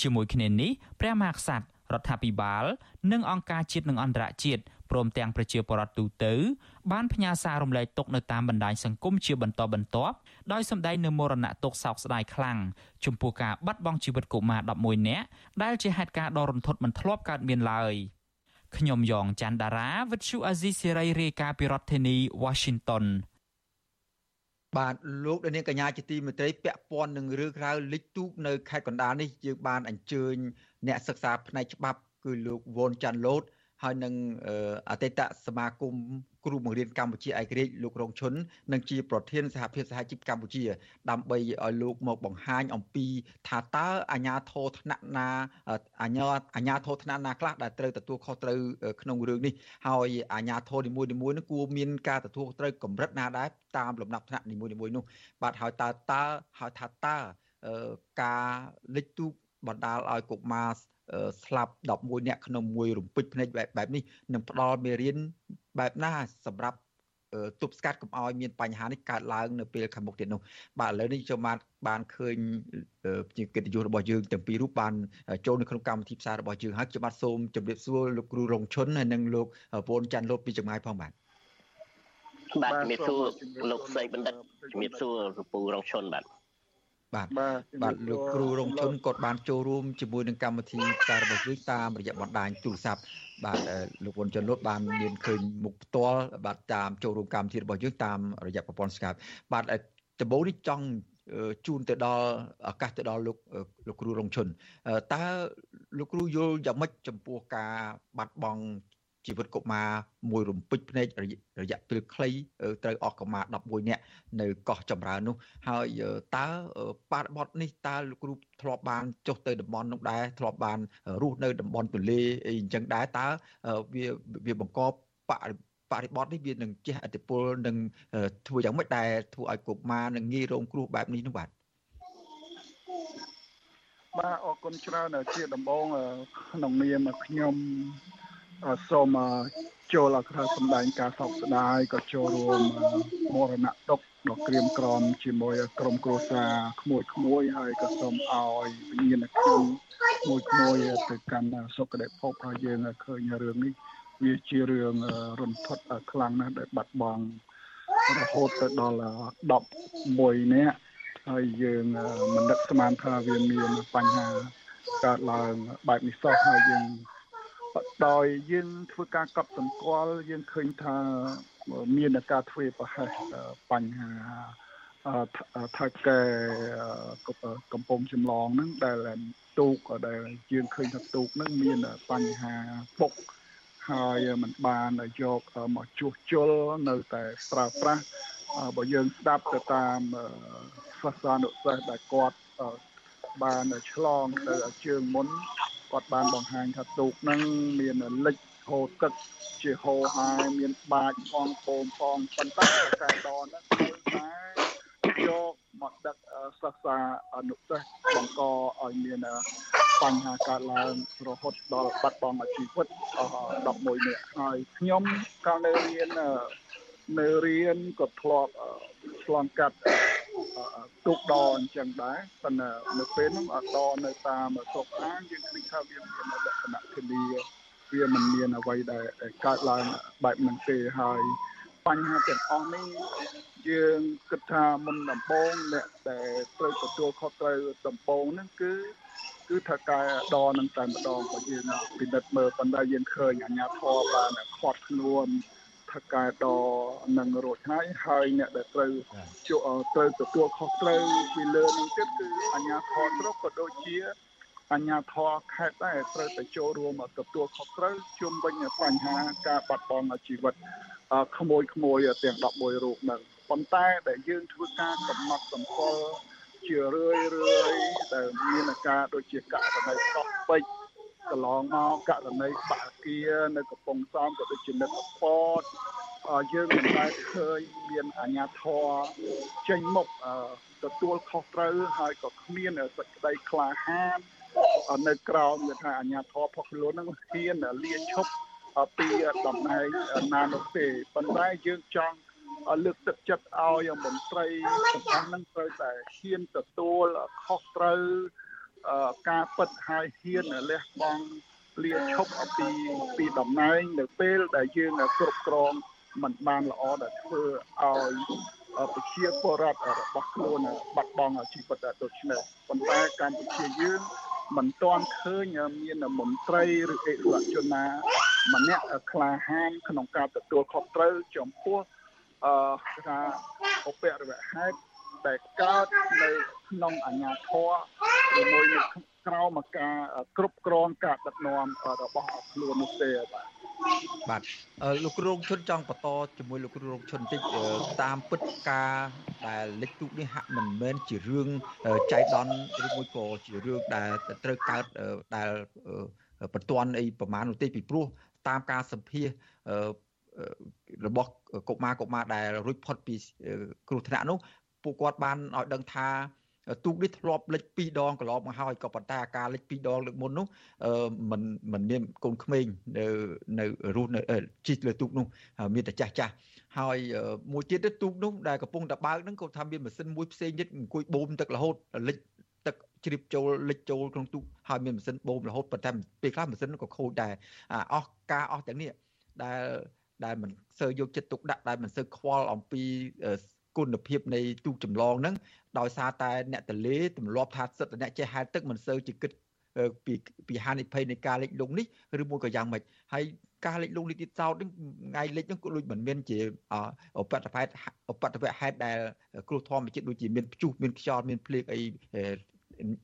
ជាមួយគ្នានេះព្រះមហាក្សត្ររដ្ឋាភិបាល និងអង្គការជាតិនិងអន្តរជាតិព្រមទាំងប្រជាពលរដ្ឋទូទៅ បានផ្ញើសាររំលែកទុកនៅតាមបណ្ដាញសង្គមជាបន្តបន្ទាប់ដោយសម្ដែងនូវមរណទុក្ខសោកស្ដាយខ្លាំងចំពោះការបាត់បង់ជីវិតកុមារ11នាក់ដែលជាហេតុការណ៍ដ៏រន្ធត់មិនធ្លាប់កើតមានឡើយខ្ញុំយ៉ងច័ន្ទដារាវិទ្យុអាស៊ីសេរីរាយការណ៍ពីរដ្ឋធានី Washington បាទលោកដានាងកញ្ញាជាទីមេត្រីពាក់ព័ន្ធនឹងរឿងក្រៅលិចទូកនៅខេត្តកណ្ដាលនេះយើងបានអញ្ជើញអ្នកសិក្សាផ្នែកច្បាប់គឺលោកវ៉ុនចាន់ឡូត ហើយនឹងអតីតសមាគមគ្រូបង្រៀនកម្ពុជាឯករាជ្យលោករងឈុននិងជាប្រធានសហភាពសហជីពកម្ពុជា ដើម្បីឲ្យលោកមកបង្ហាញអំពីថាតើអាញាធរថ្នាក់ណាអាញាអាញាធរថ្នាក់ណាខ្លះដែលត្រូវទទួលខុសត្រូវក្នុងរឿងនេះហើយអាញាធរនីមួយៗនោះគួរមានការទទួលត្រូវកម្រិតណាដែរតាមលំដាប់ថ្នាក់នីមួយៗនោះបាទហើយតើតើហើយថាតើការលិចទូកបណ្ដាលឲ្យកុមារ ស្លាប់11នាក់ក្នុងមួយរំពេចភ្នែកបែបនេះនឹងផ្ដល់មេរៀនបែបណាសម្រាប់ទប់ស្កាត់កុំឲ្យមានបញ្ហានេះកើតឡើងនៅពេលខាងមុខទៀតនោះបាទឥឡូវនេះខ្ញុំបានបានឃើញជាកិត្តិយសរបស់យើងទាំងពីររូបបានចូលនៅក្នុងកម្មវិធីផ្សាយរបស់យើងហើយខ្ញុំបាទសូមជម្រាបសួរលោកគ្រូរងឈុនហើយនិងលោកពូនច័ន្ទលូតពីចម្ងាយផងបាទបាទជំរាបសួរលោកស្រីបណ្ឌិតជំរាបសួរលោកពូរងឈុនបាទ បាទបាទលោកគ្រូរងជុនគាត់បានចូលរួមជាមួយនឹងកម្មវិធីផ្សាយរបស់យើងតាមរយៈបណ្ដាញទូរស័ព្ទបាទលោកវុនចន្ទលុតបានមានឃើញមុខផ្ទាល់បាទតាមចូលរួមកម្មវិធីរបស់យើងតាមរយៈប្រព័ន្ធ Skype បាទដំបូងនេះចង់ជូនទៅដល់ឱកាសទៅដល់លោកលោកគ្រូរងឈុនតើលោកគ្រូយល់យ៉ាងម៉េចចំពោះការបាត់បង់ ជីវិតកុមារមួយរំពេចភ្នែករយៈពេលខ្លីត្រូវអស់កុមារ11នាក់នៅកោះចម្រើននោះ ហើយតើបាតុបត់នេះតើលោកគ្រូធ្លាប់បានចុះទៅតំបន់នោះដែរធ្លាប់បានរស់នៅតំបន់ទន្លេអីអញ្ចឹងដែរតើវាវាបង្កបបរិបទនេះវានឹងជះឥទ្ធិពលនឹងធ្វើយ៉ាងម៉េចដែលធ្វើឲ្យកុមារនឹងងាយរងគ្រោះបែបនេះនោះបាទបាទអរគុណច្រើនជាដំបងក្នុងនាមខ្ញុំ សូមចូលអក្សរសម្ដែងការសោកស្ដាយក៏ចូលរួមមរណទុក្ខដ៏ក្រៀមក្រំជាមួយក្រុមគ្រួសារក្មួយក្មួយហើយក៏សូមឲ្យវិញ្ញាណក្ខន្ធមួយក្មួយទៅកាន់សុគតិភពហើយយើងឃើញរឿងនេះវាជារឿងរន្ធត់ខ្លាំងណាស់ដែលបាត់បង់រហូតទៅដល់11នាក់ហើយយើងមិននឹកស្មានថាវាមានបញ្ហាកើតឡើងបែបនេះសោះហើយយើង ដោយយើងធ្វើការកត់សម្គាល់យើងឃើញថាមានការធ្វើប្រហែសបញ្ហាថាកែកំពុងចម្លងហ្នឹងដែលទូកដែលយើងឃើញថាទូកហ្នឹងមានបញ្ហាពុកហើយมันបានយកមកជួសជុលនៅតែប្រើប្រាស់បើយើងស្ដាប់ទៅតាមសាសនានុសិស្សដែលគាត់បានឆ្លងទៅជើងមុន គាត់បានបង្ហាញថាទូកហ្នឹងមានលិចហូរទឹកជាហូរហើយមានបាច់ផងពងផងប៉ុន្តែតែដនហ្នឹងគឺតែយកមកដឹកសិក្សាអនុសិស្សបង្កឲ្យមានបញ្ហាកើតឡើងរហូតដល់បាត់បង់ជីវិត11នាក់ហើយខ្ញុំកាលនៅរៀននៅរៀនក៏ធ្លាប់ឆ្លងកាត់ ទុកដអញ្ចឹងដែរប៉ុន្តែនៅពេលហ្នឹងអត់ដនៅតាមស្រុកអាងយើងឃើញថាវាមានលក្ខណៈធានាវាមិនមានអ្វីដែលកើតឡើងបែបហ្នឹងទេហើយបញ្ហាទាំងអស់នេះយើងគិតថាមុនដំបូងអ្នកដែលត្រូវទទួលខុសត្រូវដំបូងហ្នឹងគឺគឺថាកែដនឹងតែម្ដងបើយើងពិនិត្យមើលប៉ុន្តែយើងឃើញអាញាធរបានខាត់ខ្លួន ថកែដនឹងរួចហើយហើយអ្នកដែលត្រូវត្រូវទទួលខុសត្រូវពីលើនឹងទៀតគឺអញ្ញាធរស្រុកក៏ដូចជាអញ្ញាធរខេត្តដែរត្រូវតែចូលរួមទទួលខុសត្រូវជុំវិញបញ្ហាការបាត់បង់ជីវិតក្មួយក្មួយទាំង11រូបហ្នឹងប៉ុន្តែដែលយើងធ្វើការកំណត់សម្គាល់ជារឿយរឿយដែលមានការដូចជាករណីកោះពេជ្រ កន្លងមកករណីបាគានៅកំពង់សោមក៏ដូចជានៅកពតយើងមិនដែលឃើញមានអាជ្ញាធរចេញមុខទទួលខុសត្រូវហើយក៏គ្មានសេចក្តីក្លាហាននៅក្រោមគេថាអាជ្ញាធរផុសខ្លួននឹងហ៊ានលាឈប់ពីតំណែងណានោះទេប៉ុន្តែយើងចង់លើកទឹកចិត្តឲ្យមន្ត្រីទាំងអស់ហ្នឹងត្រូវតែហ៊ានទទួលខុសត្រូវ ការពិតហើយហ៊ានលះបង់លាឈប់ពីពីតំណែងនៅពេលដែលយើងគ្រប់គ្រងมันបានល្អដែលធ្វើឲ្យប្រជាពលរដ្ឋរបស់ខ្លួនបាត់បង់ជីវិតដូចនេះប៉ុន្តែកម្ពុជាយើងមិនទាន់ឃើញមានមន្ត្រីឬអិសរាជជនណាម្នាក់ក្លាហានក្នុងការទទួលខុសត្រូវចំពោះអឺថាឧបរិវហេតុ ដែលកើតនៅក្នុងអាជ្ញាធរជាមួយនឹងក្រោមការគ្រប់គ្រងការដឹកនាំរបស់ខ្លួននោះទេបាទបាទលោកគ្រូរងឈុនចង់បន្តជាមួយលោកគ្រូរងឈុនបន្តិចតាមពិតការដែលលិចទូកនេះហាក់មិនមែនជារឿងចៃដន្យឬមួយក៏ជារឿងដែលត្រូវកើតដែលបន្ទាន់អីប្រមាណនោះទេពីព្រោះតាមការសម្ភាសរបស់កុមារកុមារដែលរួចផុតពីគ្រោះថ្នាក់នោះ ពួកគាត់បានឲ្យដឹងថាទូកនេះធ្លាប់លិច2ដងកន្លងមកហើយក៏ប៉ុន្តែការលិច2ដងលើកមុននោះមិនមិនមានកូនក្មេងនៅនៅរស់នៅជីកលើទូកនោះមានតែចាស់ចាស់ហើយមួយទៀតទៅទូកនោះដែលកំពុងតែបើកហ្នឹងគាត់ថាមានម៉ាស៊ីនមួយផ្សេងទៀតអង្គុយបូមទឹករហូតលិចទឹកជ្រាបចូលលិចចូលក្នុងទូកហើយមានម៉ាស៊ីនបូមរហូតប៉ុន្តែពេលខ្លះម៉ាស៊ីនក៏ខូចដែរអស់ការអស់ទាំងនេះដែលដែលមិនសូវយកចិត្តទុកដាក់ដែលមិនសូវខ្វល់អំពី គុណភាពនៃទូកចម្លងហ្នឹងដោយសារតែអ្នកតលេទម្លាប់ថាសិទ្ធិអ្នកចេះហែលទឹកមិនសូវជាគិតពីពីហានិភ័យនៃការលិចលង់នេះឬមួយក៏យ៉ាងម៉េចហើយការលិចលង់នេះទៀតសោតនេះថ្ងៃលិចហ្នឹងក៏ដូចមិនមានជាឧបតភេទឧបតវហេតុដែលគ្រោះធម្មជាតិដូចជាមានព្យុះមានខ្យល់មានភ្លៀងអី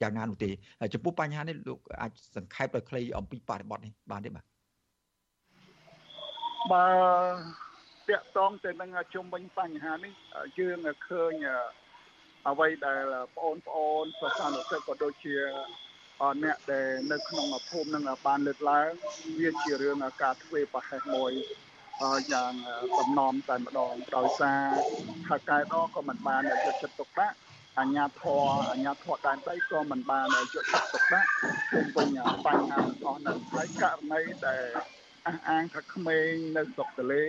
យ៉ាងណានោះទេចំពោះបញ្ហានេះលោកអាចសង្ខេបដោយខ្លីអំពីបរិបទនេះបានទេបាទបើ តាក់តងទៅនឹងជុំវិញបញ្ហានេះយើងឃើញអ្វីដែលបងប្អូនសាសនាសិស្សក៏ដូចជាអ្នកដែលនៅក្នុងភូមិនឹងបានលើកឡើងវាជារឿងការធ្វើប្រហែសមួយយ៉ាងសំណំតែម្ដងដោយសារថាកែដក៏មិនបានយកចិត្តទុកដាក់អញ្ញាធរអញ្ញាធរដែនដីក៏មិនបានយកចិត្តទុកដាក់ជុំវិញបញ្ហាទាំងអស់នោះហើយករណីដែលអះអាងថាក្មេងនៅស្រុកទលេ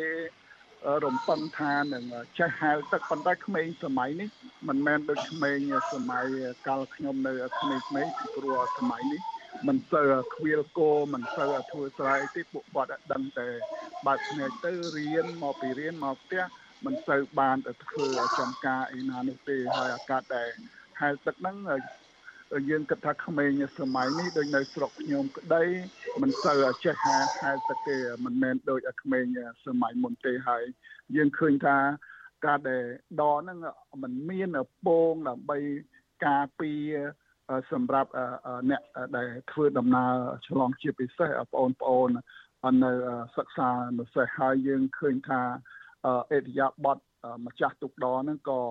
រំពឹងថានឹងចេះហែលទឹកប៉ុន្តែក្មេងសម័យនេះមិនមែនដូចក្មេងសម័យកាលខ្ញុំនៅក្មេងៗពីព្រោះសម័យនេះមិនសូវខ្វៀលគោមិនសូវធ្វើស្រែទេពួកគាត់ដឹងតែបើកភ្នែកទៅរៀនមកពីរៀនមកផ្ទះមិនសូវបានទៅធ្វើចំការអីណានោះទេហើយអាកាសដែលហែលទឹកហ្នឹង យើងគិតថាក្មេងសម័យនេះដូចនៅស្រុកខ្ញុំក្តីមិនសូវចេះហែហែទឹកទេមិនមែនដូចក្មេងសម័យមុនទេហើយយើងឃើញថាការដែលដហ្នឹងมันមានពងដើម្បីការពារសម្រាប់អ្នកដែលធ្វើដំណើរឆ្លងជាពិសេសបងប្អូននៅសិក្សានៅសេះហើយយើងឃើញថាអេរិយាបថម្ចាស់ទុកដហ្នឹងក៏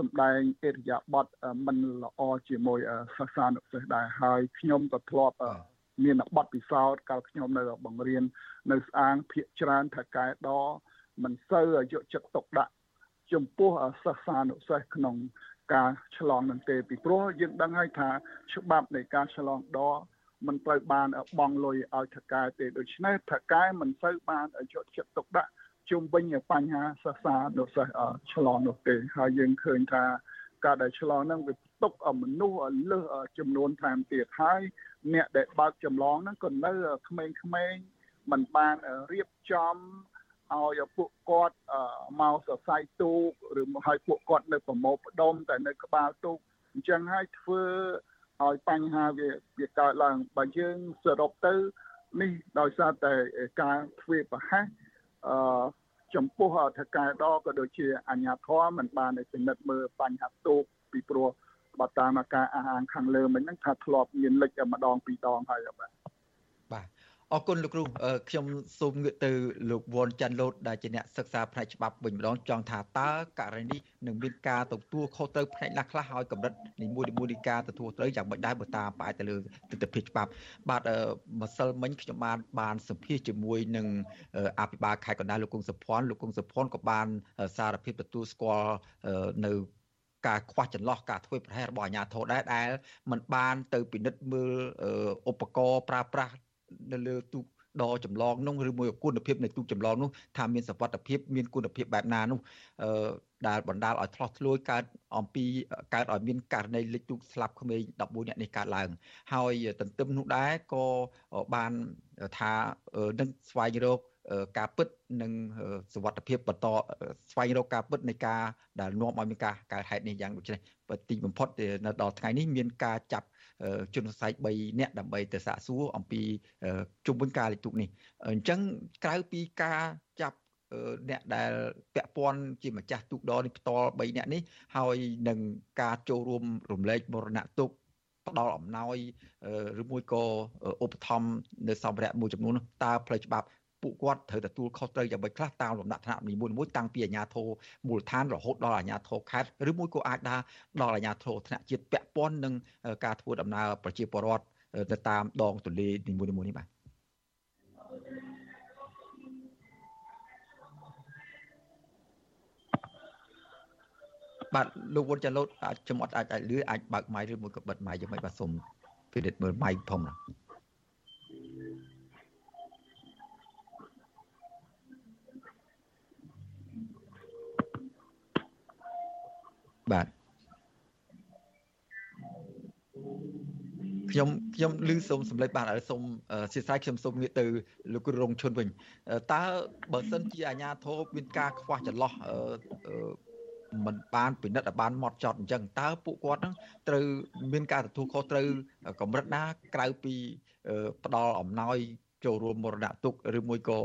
សម្ដែងអេរិយាបថមិនល្អជាមួយសិស្សានុសិស្សដែរហើយខ្ញុំក៏ធ្លាប់មានបទពិសោធន៍កាលខ្ញុំនៅបង្រៀននៅស្អាងភាកច្រើនថាកែដមិនសូវយកចិត្តទុកដាក់ចំពោះសិស្សានុសិស្សក្នុងការឆ្លងនឹងទេពីព្រោះយើងដឹងហើយថាច្បាប់នៃការឆ្លងដមិនត្រូវបានបង់លុយឲ្យថកែទេដូច្នេះថកែមិនសូវបានយកចិត្តទុកដាក់ ជុំវិញបញ្ហាសិក្សានៅសិស្សឆ្លងនោះទេហើយយើងឃើញថាការដែលឆ្លងហ្នឹងវាទុកមនុស្សលើសចំនួនថែមទៀតហើយអ្នកដែលបើកចម្លងហ្នឹងក៏នៅក្មេងៗมันបានរៀបចំឲ្យពួកគាត់មកសរសៃទូកឬមកឲ្យពួកគាត់នៅប្រមូលផ្ដុំតែនៅក្បាលទូកអញ្ចឹងហើយធ្វើឲ្យបញ្ហាវាវាកើតឡើងបើយើងសរុបទៅនេះដោយសារតែការធ្វើប្រហែសអឺ ចំពោះថកែដក៏ដូចជាអញ្ញាធមមិនបានពិនិត្យមើលបញ្ហាទូកពីព្រោះបើតាមការអះអាងខាងលើមិញហ្នឹងថាធ្លាប់មានលេចម្ដងពីរដងហើយបាទបាទ អរគុណលោកគ្រូខ្ញុំសូមងាកទៅលោកវ៉ុនចាន់លូតដែលជាអ្នកសិក្សាផ្នែកច្បាប់វិញម្ដងចង់ថាតើករណីនេះនឹងមានការទទួលខុសត្រូវផ្នែកណាខ្លះឲ្យកម្រិតនីមួយៗនៃការទទួលត្រូវយ៉ាងម៉េចដែរបើតាមផ្អែកទៅលើទស្សនវិជ្ជាច្បាប់បាទម្សិលមិញខ្ញុំបានបានសម្ភាសជាមួយនឹងអភិបាលខេត្តកណ្ដាលលោកគង់សុភ័ណ្ឌលោកគង់សុភ័ណ្ឌក៏បានសារភាពទទួលស្គាល់នៅការខ្វះចន្លោះការធ្វើប្រហែសរបស់អាជ្ញាធរដែរដែលมันបានទៅពិនិត្យមើលឧបករណ៍ប្រើប្រាស់ នៅលើទូកដចម្លងនោះឬមួយគុណភាពនៃទូកចម្លងនោះថាមានសវត្ថភាពមានគុណភាពបែបណានោះអឺដែលបណ្ដាលឲ្យឆ្លោះឆ្លួយកើតអំពីកើតឲ្យមានករណីលិចទូកស្លាប់ក្មេង14នាក់នេះកើតឡើង ហើយទន្ទឹមនោះដែរក៏បានថានឹងស្វែងរកការពិតនិងសវត្ថភាពបន្តស្វែងរកការពិតនៃការដែលនាំឲ្យមានការកើតហេតុនេះយ៉ាងដូចនេះទីបំផុតនៅដល់ថ្ងៃនេះមានការចាប់ ជនសង្ស័យ3នាក់ដើម្បីទៅសាកសួរអំពីជុំវិញការលេខទូកនេះអញ្ចឹងក្រៅពីការចាប់អ្នកដែលពាក់ព័ន្ធជាម្ចាស់ទូកដនេះផ្ទាល់3នាក់នេះហើយនឹងការចូលរួមរំលែកមរណៈទុកផ្ដល់អំណោយឬមួយក៏ឧបត្ថម្ភនៅសម្ភារៈមួយចំនួនតើផ្លូវច្បាប់ ពួកគាត់ត្រូវទទួលខុសត្រូវយ៉ាងម៉េចខ្លះតាមលំដាប់ថ្នាក់នីមួយៗតាំងពីអាជ្ញាធរមូលដ្ឋានរហូតដល់អាជ្ញាធរខេត្តឬមួយក៏អាចដល់ដល់អាជ្ញាធរថ្នាក់ជាតិពាក់ព័ន្ធនឹងការធ្វើដំណើរប្រជាពលរដ្ឋទៅតាមដងទន្លេនីមួយៗនេះបាទបាទលោកវុនចាឡូតអាចចំអត់អាចអាចលឺអាចបើកម៉ៃឬមួយក៏បិទម៉ៃយ៉ាងម៉េចបាទសូមពិនិត្យមើលម៉ៃផងណា បាទខ្ញុំខ្ញុំឮសូមសម្លេចបាទហើយសូមសៀស្រាយខ្ញុំសូមងាកទៅលោកគ្រូរងឈុនវិញតើបើសិនជាអាជ្ញាធរមានការខ្វះចន្លោះមិនបានពិនិត្យឲ្យបានម៉ត់ចត់អញ្ចឹងតើពួកគាត់នឹងត្រូវមានការទទួលខុសត្រូវកម្រិតណាក្រៅពីផ្ដល់អំណោយចូលរួមមរណទុកឬមួយក៏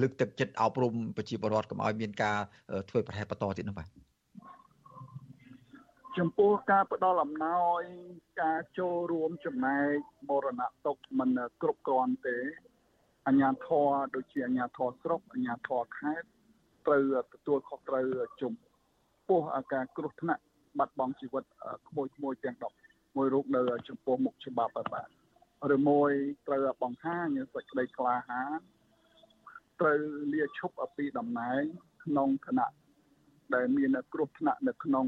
លើកទឹកចិត្តអប់រំប្រជាពលរដ្ឋកុំឲ្យមានការធ្វើប្រហែសបន្តទៀតនោះបាទ ចំពោះការផ្ដល់អំណោយការចូលរួមចំណែកមរណទុកមិនគ្រប់គ្រាន់ទេអាជ្ញាធរដូចជាអាជ្ញាធរស្រុកអាជ្ញាធរខេត្តត្រូវទទួលខុសត្រូវជំពោះការគ្រោះថ្នាក់បាត់បង់ជីវិតក្មួយក្មួយទាំង10មួយរូបនៅចំពោះមុខច្បាប់បាទឬមួយត្រូវបង្ហាញសេចក្តីក្លាហានត្រូវលាឈប់ពីតំណែងក្នុងគណៈ ដែលមានគ្រោះថ្នាក់នៅក្នុង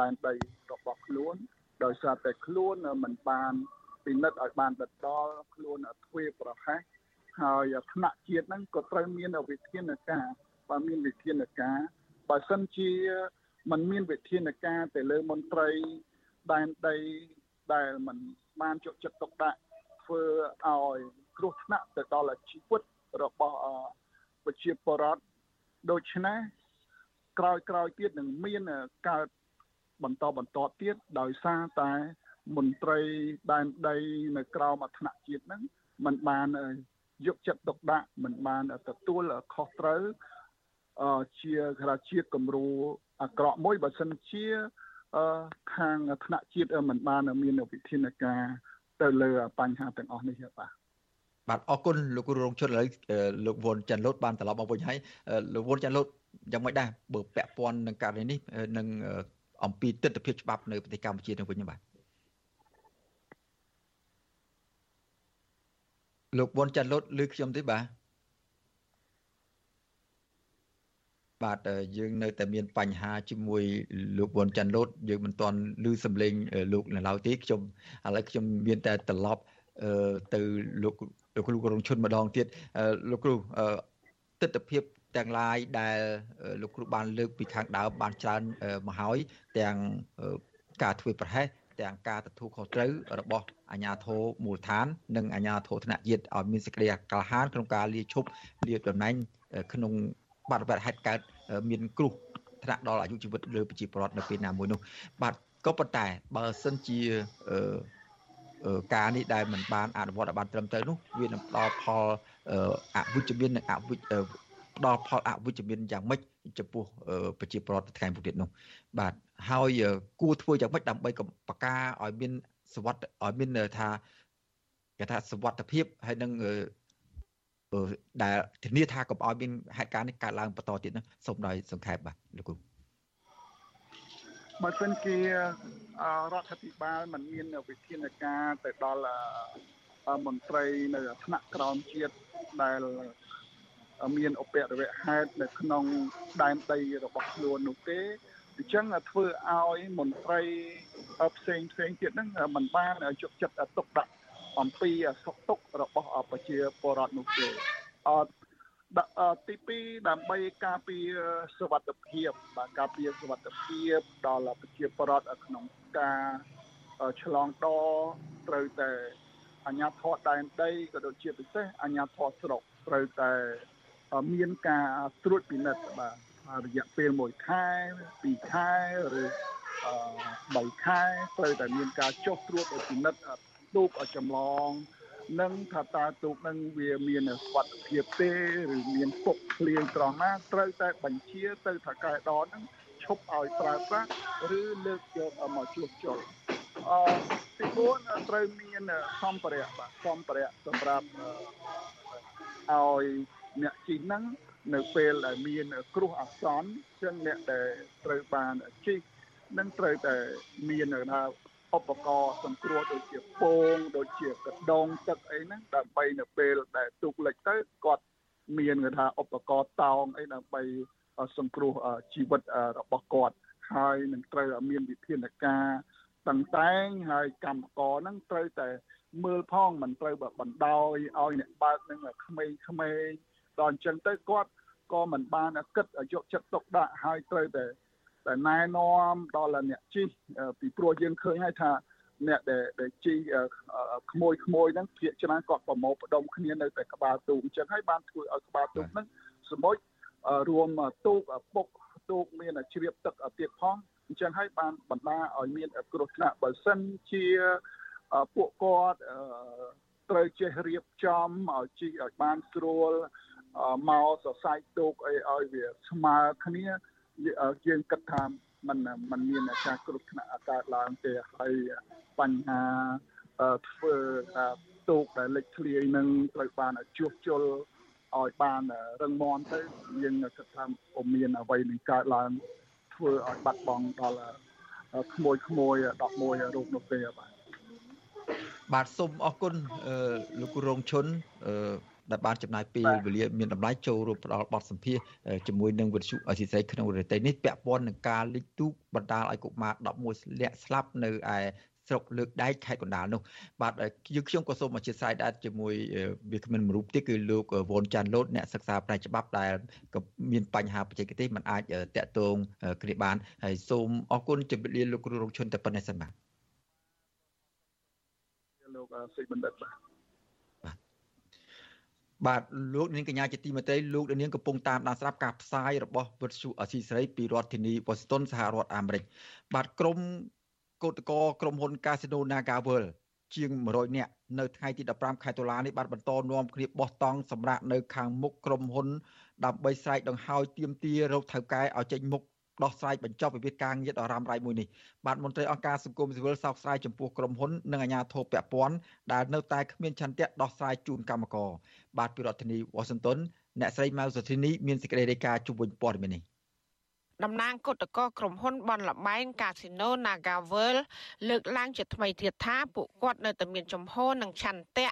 ដែនដីរបស់ខ្លួនដោយសារតែខ្លួនមិនបានពិនិត្យឲ្យបានដិតដល់ខ្លួនទ្វេប្រហែសហើយថ្នាក់ជាតិហ្នឹងក៏ត្រូវមានវិធានការបើមានវិធានការបើសិនជាมันមានវិធានការទៅលើមន្ត្រីដែនដីដែលมันបានជក់ចិត្តទុកដាក់ធ្វើឲ្យគ្រោះថ្នាក់ទៅដល់ជីវិតរបស់ប្រជាពលរដ្ឋដូច្នេះ ក្រោយក្រោយទៀតនឹងមានកើតបន្តបន្តទៀតដោយសារតែមន្ត្រីដែនដីនៅក្រៅមកថ្នាក់ជាតិហ្នឹងมันបានយកចិត្តទុកដាក់มันបានទទួលខុសត្រូវជាក្រាជាគំរូអាក្រក់មួយបើសិនជាខាងថ្នាក់ជាតិមិនបានមានវិធានការទៅលើបញ្ហាទាំងអស់នេះបាទបាទអរគុណលោកគ្រូរងជនឥឡូវលោកវុនចាន់លូតបានត្រឡប់មកវិញហើយលោកវុនចាន់លូត យ៉ាងម៉េចដែរបើពាក់ព័ន្ធនឹងករណីនេះនឹងអំពីទស្សនវិជ្ជាច្បាប់នៅប្រទេសកម្ពុជានឹងវិញបាទលោកវុនចាន់លូតឮខ្ញុំទេបាទបាទយើងនៅតែមានបញ្ហាជាមួយលោកវុនចាន់លូតយើងមិនទាន់ឮសំឡេងលោកនៅឡើយទេខ្ញុំឥឡូវខ្ញុំមានតែត្រឡប់ទៅលោកលោកគ្រូករងឈុនម្ដងទៀតលោកគ្រូទស្សនវិជ្ជា ទាំងឡាយដែលលោកគ្រូបានលើកពីខាងដើមបានច្រើនមកហើយទាំងការធ្វើប្រហែសទាំងការទទួលខុសត្រូវរបស់អាជ្ញាធរមូលដ្ឋាន និងអាជ្ញាធរថ្នាក់ជាតិឲ្យមានសេចក្តីក្លាហានក្នុងការលាឈប់លាតំណែងក្នុងបាត់បတ်ហេតុកើតមានគ្រោះថ្នាក់ដល់អាយុជីវិតលើប្រជាពលរដ្ឋនៅពេលណាមួយនោះបាទក៏ប៉ុន្តែបើសិនជាការនេះដែលมันបានអនុវត្តឲ្យបានត្រឹមត្រូវនោះវានឹងផ្ដល់ផលអវិជ្ជមាននិងអវិជ្ជ ផ្ដល់ផលអវិជ្ជមានយ៉ាងម៉េចចំពោះប្រជាពលរដ្ឋថ្ងៃមុខទៀតនោះបាទហើយគួរធ្វើយ៉ាងម៉េចដើម្បីបកការឲ្យមានសវត្ថឲ្យមានថាគេថាសវត្ថភាពហើយនឹងដែលធានាថាកុំឲ្យមានហេតុការណ៍នេះកើតឡើងបន្តទៀតនោះសូមដោយសង្ខេបបាទលោកគ្រូបើសិនជារដ្ឋាភិបាលមិនមានវិធានការទៅដល់មន្ត្រីនៅថ្នាក់ក្រោមជាតិដែល មានឧបរវហេតុនៅក្នុងដែនដីរបស់ខ្លួននោះទេអញ្ចឹងធ្វើឲ្យមន្ត្រីផ្សេងផ្សេងទៀតហ្នឹងมันបានជក់ចិត្តទុកដាក់អំពីសុខទុក្ខរបស់ប្រជាពលរដ្ឋនោះទេអត់ទី2ដើម្បីការពារសុវត្ថិភាពបាទការពារសុវត្ថិភាពដល់ប្រជាពលរដ្ឋក្នុងការឆ្លងដត្រូវតែអាជ្ញាធរដែនដីក៏ដូចជាពិសេសអាជ្ញាធរស្រុកត្រូវតែ មានការត្រួតពិនិត្យបាទរយៈពេល1ខែ2ខែឬ3ខែត្រូវតែមានការចុះត្រួតពិនិត្យទូកចម្លងនឹងថាតើទូកនឹងវាមានសុវត្ថិភាពទេឬមានពុកភ្លៀងត្រង់ណាត្រូវតែបញ្ជាទៅថាកែដននឹងឈប់ឲ្យប្រើប្រាស់ឬលើកយកមកជួសជុលអទី4ត្រូវមានសម្ភារៈបាទសម្ភារៈសម្រាប់ឲ្យ អ្នកជិះហ្នឹងនៅពេលដែលមានគ្រោះអាសន្នចឹងអ្នកដែលត្រូវបានជិះនឹងត្រូវតែមានថាឧបករណ៍សង្គ្រោះដូចជាពងដូចជាកដងទឹកអីហ្នឹងដើម្បីនៅពេលដែលទូកលិចទៅគាត់មានគេថាឧបករណ៍តោងអីដើម្បីសង្គ្រោះជីវិតរបស់គាត់ហើយនឹងត្រូវមានវិធានការតឹងតែងហើយកម្មករហ្នឹងត្រូវតែមើលផងមិនត្រូវបណ្ដោយឲ្យអ្នកបើកនឹងក្មេងៗ ដល់អញ្ចឹងទៅគាត់ក៏មិនបានគិតយកចិត្តទុកដាក់ហើយត្រូវតែតែណែនាំដល់អ្នកជិះពីព្រោះយើងឃើញហើយថាអ្នកដែលដែលជិះក្មួយក្មួយហ្នឹងភាកច្រើនគាត់ប្រមូលផ្ដុំគ្នានៅតែក្បាលទូកអញ្ចឹងហើយបានធ្វើឲ្យក្បាលទូកហ្នឹងសមុជរួមទូកពុកទូកមានជ្រាបទឹកទៀតផងអញ្ចឹងហើយបានបណ្ដាឲ្យមានគ្រោះថ្នាក់បើសិនជាពួកគាត់ត្រូវចេះរៀបចំឲ្យជីកឲ្យបានស្រួល មកសរសៃទូកអីឲ្យវាស្មើគ្នាយើងគិតថាมันมันមានការគ្រោះថ្នាក់កើតឡើងទេហើយបញ្ហាធ្វើថា ទូកដែលលេចធ្លាយនឹងត្រូវបានជួសជុលឲ្យបានរឹងមាំទៅយើងគិតថាពុំមានអ្វីនឹងកើតឡើងធ្វើឲ្យបាត់បង់ដល់ក្មួយក្មួយ11រូបនោះទេបាទបាទសូមអរគុណលោកគ្រូរងឈុន ដែលបានចំណាយពេលវេលាមានតម្លៃចូលរួមផ្ដល់បទសម្ភាសជាមួយនឹងវិទ្យុអសីស្រីក្នុងរយៈពេលនេះពាក់ព័ន្ធនឹងការលិចទូកបណ្ដាលឲ្យកុមារ11លាក់ស្លាប់នៅឯស្រុកលើកដែកខេត្តកណ្ដាលនោះបាទយើងខ្ញុំក៏សូមអធិស្ឋានដែរជាមួយវាគ្មិនមួយរូបទៀតគឺលោកវ៉ុនចាន់លូតអ្នកសិក្សាផ្នែកច្បាប់ដែលក៏មានបញ្ហាបច្ចេកទេសមិនអាចតាក់ទងគ្នាបានហើយសូមអរគុណជម្រាបលាលោកគ្រូរងឈុនតែប៉ុណ្ណេះសិនបាទលោកសេចបណ្ឌិតបាទ បាទលោកនាងកញ្ញាជាទីមេត្រីលោកនាងកំពុងតាមដានស្ដាប់ការផ្សាយរបស់វិទ្យុអស៊ីសេរីពីរដ្ឋធានីវ៉ាស៊ីនតោនសហរដ្ឋអាមេរិកបាទក្រុមកោតក្រក្រុមហ៊ុន Casino NagaWorld ជាង100នាក់នៅថ្ងៃទី15ខែតុលានេះបានបន្តនាំគ្នាបោះតង់សម្រាប់នៅខាងមុខក្រុមហ៊ុនដើម្បីស្រែកដង្ហោយទាមទាររោគថៅកែឲ្យចេញមុខ ដោះស្រាយបញ្ចប់វិវាទការងារដ៏រ៉ាំរ៉ៃមួយនេះបាទមន្ត្រីអង្គការសង្គមស៊ីវិលសោកស្ដាយចំពោះក្រុមហ៊ុននិងអាជ្ញាធរពាក់ព័ន្ធដែលនៅតែគ្មានឆន្ទៈដោះស្រាយជូនកម្មករបាទពីរដ្ឋធានីវ៉ាស៊ីនតោនអ្នកស្រីម៉ៅសុធីនីមានសេចក្តីរាយការណ៍ជុំវិញព័ត៌មាននេះ តំណាងគឧតកោក្រុមហ៊ុនបនលបែងកាស៊ីណូ Nagavel លើកឡើងជាថ្មីទៀតថាពួកគាត់នៅតែមានចំហនិងឆន្ទៈ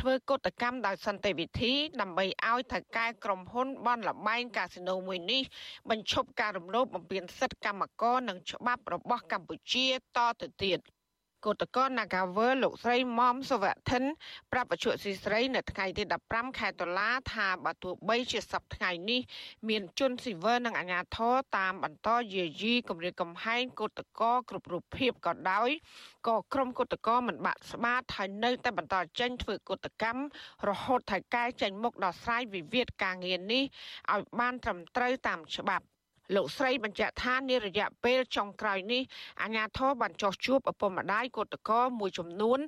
ធ្វើកតកម្មដោយសន្តិវិធី ដើម្បីឲ្យថៅកែក្រុមហ៊ុនបនលបែងកាស៊ីណូមួយនេះបញ្ឈប់ការរំលោភបំពានសិទ្ធិកម្មករនិងច្បាប់របស់កម្ពុជាតទៅទៀត។ គឧតកោ Nagawer លោកស្រីមុំសវធិនប្រាប់បច្ចុប្បន្នស៊ីស្រីនៅថ្ងៃទី15ខែតុលាថាបើទោះបីជាសប្តាហ៍នេះមានជនស៊ីវិលនិងអាជ្ញាធរតាមបន្តយាយីគម្រាមកំហែងគឧតកោគ្រប់រូបភាពក៏ដោយក៏ក្រុមគឧតកោមិនបាក់ស្បាតហើយនៅតែបន្តចេញធ្វើគឧតកម្មរហូតថៅកែចេញមុខដោះស្រាយវិវាទការងារនេះឲ្យបានត្រឹមត្រូវតាមច្បាប់ លោកស្រីបញ្ជាក់ថានារយៈពេលចុងក្រោយនេះអាជ្ញាធរបានចោះជួបឪពុកម្ដាយកូតកោមួយចំនួន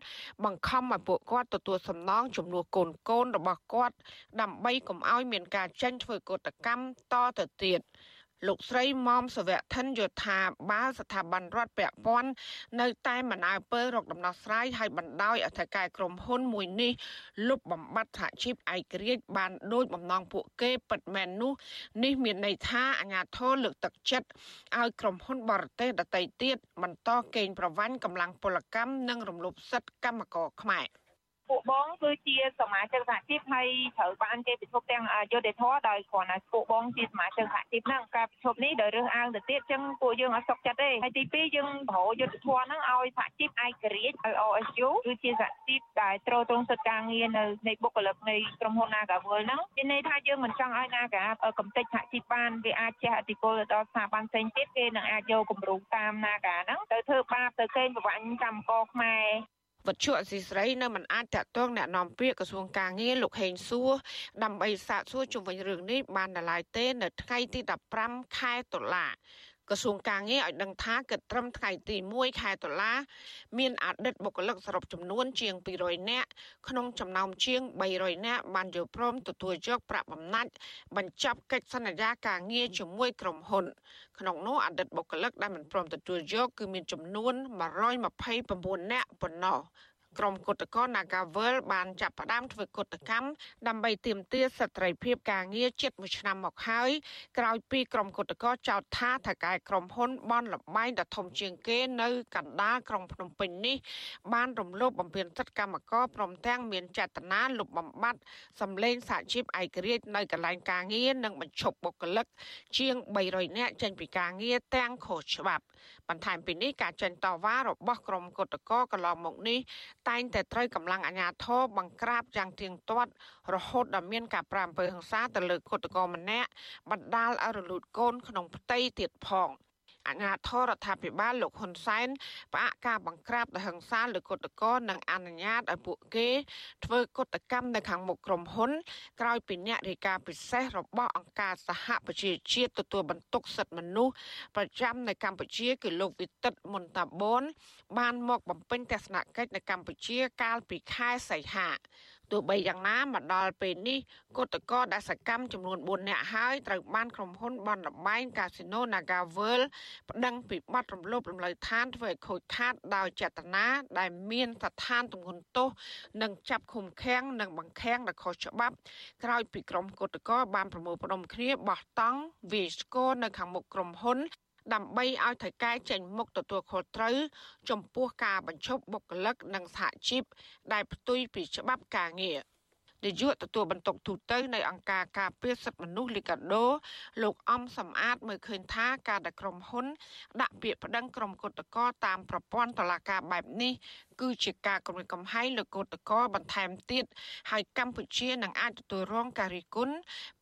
បង្ខំឲ្យពួកគាត់ទទួលសំណងចំនួនកូនកូនរបស់គាត់ ដើម្បីកុំឲ្យមានការចេញធ្វើកោតកម្មតទៅទៀត លោកស្រីមុំសវៈធិនយល់ថាបើស្ថាប័នរដ្ឋពាក់ព័ន្ធនៅតែមិនអើពើរកដំណោះស្រាយឲ្យបណ្ដោយអធិការក្រុមហ៊ុនមួយនេះលុបបំបាត់សហជីពឯករាជ្យបានដោយបំណងពួកគេពិតមែននោះនេះមានន័យថាអាញាធរលើកទឹកចិត្តឲ្យក្រុមហ៊ុនបរទេសដទៃទៀតបន្តកេងប្រវ័ញ្ចកម្លាំងពលកម្មនិងរំលោភសិទ្ធិកម្មករខ្មែរ ពួកបងគឺជាសមាជិកសហជីពហើយត្រូវបានគេប្រជុំទាំងយុទ្ធធរដោយគ្រាន់តែពួកបងជាសមាជិកសហជីពហ្នឹងការប្រជុំនេះដោយរើសអើងទៅទៀតចឹងពួកយើងអត់សុខចិត្តទេហើយទី2យើងប្រោយុទ្ធធរហ្នឹងឲ្យសហជីពឯករាជ្យឲ្យ OSU គឺជាសហជីពដែលត្រួតត្រងសិទ្ធិការងារនៅនៃបុគ្គលិកនៃក្រុមហ៊ុន Nagawal ហ្នឹងមានន័យថាយើងមិនចង់ឲ្យ Naga កំទេចសហជីពបានវាអាចជះឥទ្ធិពលដល់ស្ថាប័នផ្សេងទៀតគេនឹងអាចយកគម្រោងតាម Naga ហ្នឹងទៅធ្វើបាបទៅកេងប្រវ័ញ្ចកម្មករខ្មែរ វត្ថុអសីស្រីនៅមិនអាចតាក់ទងแนะនាំពាក្យក្រសួងការងារលោកហេងសួរដើម្បីសាកសួរជុំវិញរឿងនេះបាននៅឡើយទេ នៅថ្ងៃទី15ខែតុលា ក្រសួងការងារឲ្យដឹងថាគិតត្រឹមថ្ងៃទី1ខែតុលាមានអតីតបុគ្គលិកសរុបចំនួនជាង200នាក់ក្នុងចំណោមជាង300នាក់បានយល់ព្រមទទួលយកប្រាក់បំណាច់បញ្ចប់កិច្ចសន្យាការងារជាមួយក្រុមហ៊ុន ក្នុងនោះអតីតបុគ្គលិកដែលមិនព្រមទទួលយកគឺមានចំនួន129នាក់ប៉ុណ្ណោះ ក្រុមគុតកោ Nagavel បានចាប់ផ្ដើមធ្វើគុតកម្មដើម្បីទាមទារសិទ្ធិភាពការងារជិត1ឆ្នាំមកហើយក្រោយពីក្រុមគុតកោចោទថាថៅកែក្រុមហ៊ុនបនលបែងដ៏ធំជាងគេនៅកណ្ដាលក្រុងភ្នំពេញនេះ បានរំលោភបំពានសិទ្ធិកម្មករព្រមទាំងមានចេតនាលុបបំបាត់សម្លេងសហជីពឯករាជ្យនៅកន្លែងការងារនិងបញ្ឈប់បុគ្គលិកជាង300នាក់ចេញពីការងារទាំងខុសច្បាប់ បន្ថែមពីនេះការចេញតវ៉ារបស់ក្រុមគុតកោកន្លងមកនេះតែងតែត្រូវកម្លាំងអាជ្ញាធរបង្ក្រាបយ៉ាងទៀងទាត់រហូតដល់មានការប្រាំអំពើហិង្សាទៅលើគុតកោម្នាក់បណ្ដាលឲ្យរលូតកូនក្នុងផ្ទៃទៀតផង។ អាជ្ញាធររដ្ឋាភិបាលលោកហ៊ុនសែនផ្អាកការបង្ក្រាបដោយហិង្សាលើគុតកោនិងអនុញ្ញាតឲ្យពួកគេធ្វើគុតកម្មនៅខាងមុខក្រុមហ៊ុន ក្រោយពីអ្នករាយការណ៍ពិសេសរបស់អង្គការសហប្រជាជាតិទទួលបន្ទុកសិទ្ធិមនុស្សប្រចាំនៅកម្ពុជាគឺលោកវិទិតមុនតាបូនបានមកបំពេញទស្សនកិច្ចនៅកម្ពុជាកាលពីខែសីហា ទោះបីយ៉ាងណាមកដល់ពេលនេះគឧតកោដាសកម្មចំនួន4នាក់ហើយត្រូវបានក្រុមហ៊ុនបនលបែងកាស៊ីណូ Naga World ប្តឹងពីបទរំលោភរំលើឋានធ្វើឲ្យខូចខាតដោយចេតនាដែលមានស្ថានទម្ងន់ទោសនិងចាប់ឃុំឃាំងនិងបង្ខាំងដោយខុសច្បាប់ក្រោយពីក្រុមគឧតកោបានប្រមូលផ្ដុំគ្នាបោះតង់វាយស្គរនៅខាងមុខក្រុមហ៊ុន ដើម្បីឲ្យថៃកែចេញមុខទទួលខុសត្រូវចំពោះការបញ្ឈប់បុគ្គលិកនិងសហជីពដែលផ្ទុយពីច្បាប់ការងារនាយកទទួលបន្ទុកទូតនៅអង្គការការពារសិទ្ធិមនុស្សលីកាដូលោកអំសំអាតមើលឃើញថាការដែលក្រុមហ៊ុន ដាក់ពាក្យប្តឹងក្រុមគឧតកោតាមប្រព័ន្ធតុលាការបែបនេះគឺជាការគំរាមកំហែងលើគឧតកោបន្ថែមទៀតហើយកម្ពុជានឹងអាចទទួលរងការរិះគន់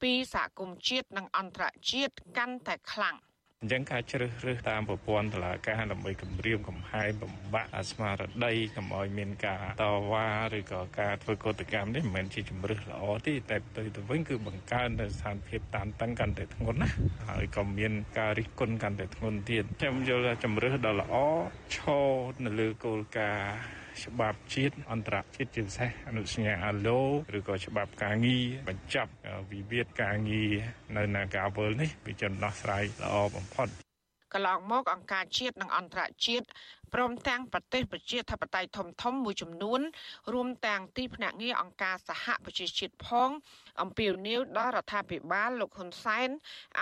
ពីសហគមន៍ជាតិនិងអន្តរជាតិកាន់តែខ្លាំង អញ្ចឹងការជ្រើសរើសតាមប្រព័ន្ធតុលាការដើម្បីគម្រាមកំហែងបំបាក់ស្មារតីកុំឲ្យមានការតវ៉ាឬក៏ការធ្វើកតកម្មនេះមិនមែនជាជំរើសល្អទេតែផ្ទុយទៅវិញគឺបង្កើននៅស្ថានភាពតានតឹងកាន់តែធ្ងន់ណាហើយក៏មានការរិះគន់កាន់តែធ្ងន់ទៀតខ្ញុំយល់ថាជំរើសដ៏ល្អឈរនៅលើគោលការណ៍ ច្បាប់ជាតិអន្តរជាតិជាពិសេសអនុសញ្ញាអាឡូឬក៏ច្បាប់ការងារបញ្ចប់វិវាទការងារនៅ Nagawal នេះវាជាដំណោះស្រាយល្អបំផុត កន្លងមកអង្គការជាតិនិងអន្តរជាតិព្រមទាំងប្រទេសប្រជាធិបតេយ្យធំធំមួយចំនួន រួមទាំងទីភ្នាក់ងារអង្គការសហប្រជាជាតិផងអំពាវនាវដល់រដ្ឋាភិបាលលោកហ៊ុនសែន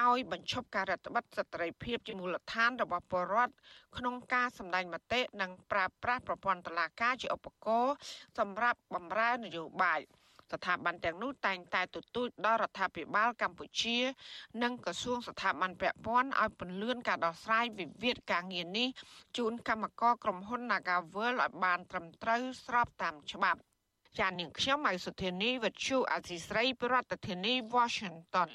ឲ្យបញ្ឈប់ការរដ្ឋបတ်សិទ្ធិសេរីភាពជាមូលដ្ឋានរបស់ពលរដ្ឋក្នុងការសម្ដែងមតិនិងប្រើប្រាស់ប្រព័ន្ធតុលាការជាឧបករណ៍សម្រាប់បម្រើនយោបាយ។ ស្ថាប័នទាំងនោះតែងតែទទូចដល់រដ្ឋាភិបាលកម្ពុជា និងក្រសួងស្ថាប័នពាក់ព័ន្ធឲ្យពន្លឿនការដោះស្រាយវិវាទការងារនេះជូនកម្មករក្រុមហ៊ុន Nagavel ឲ្យបានត្រឹមត្រូវស្របតាមច្បាប់ចាននាងខ្ញុំម៉ៃសុធានីវិទ្យុអសីស្រីប្រធានាធិបតី Washington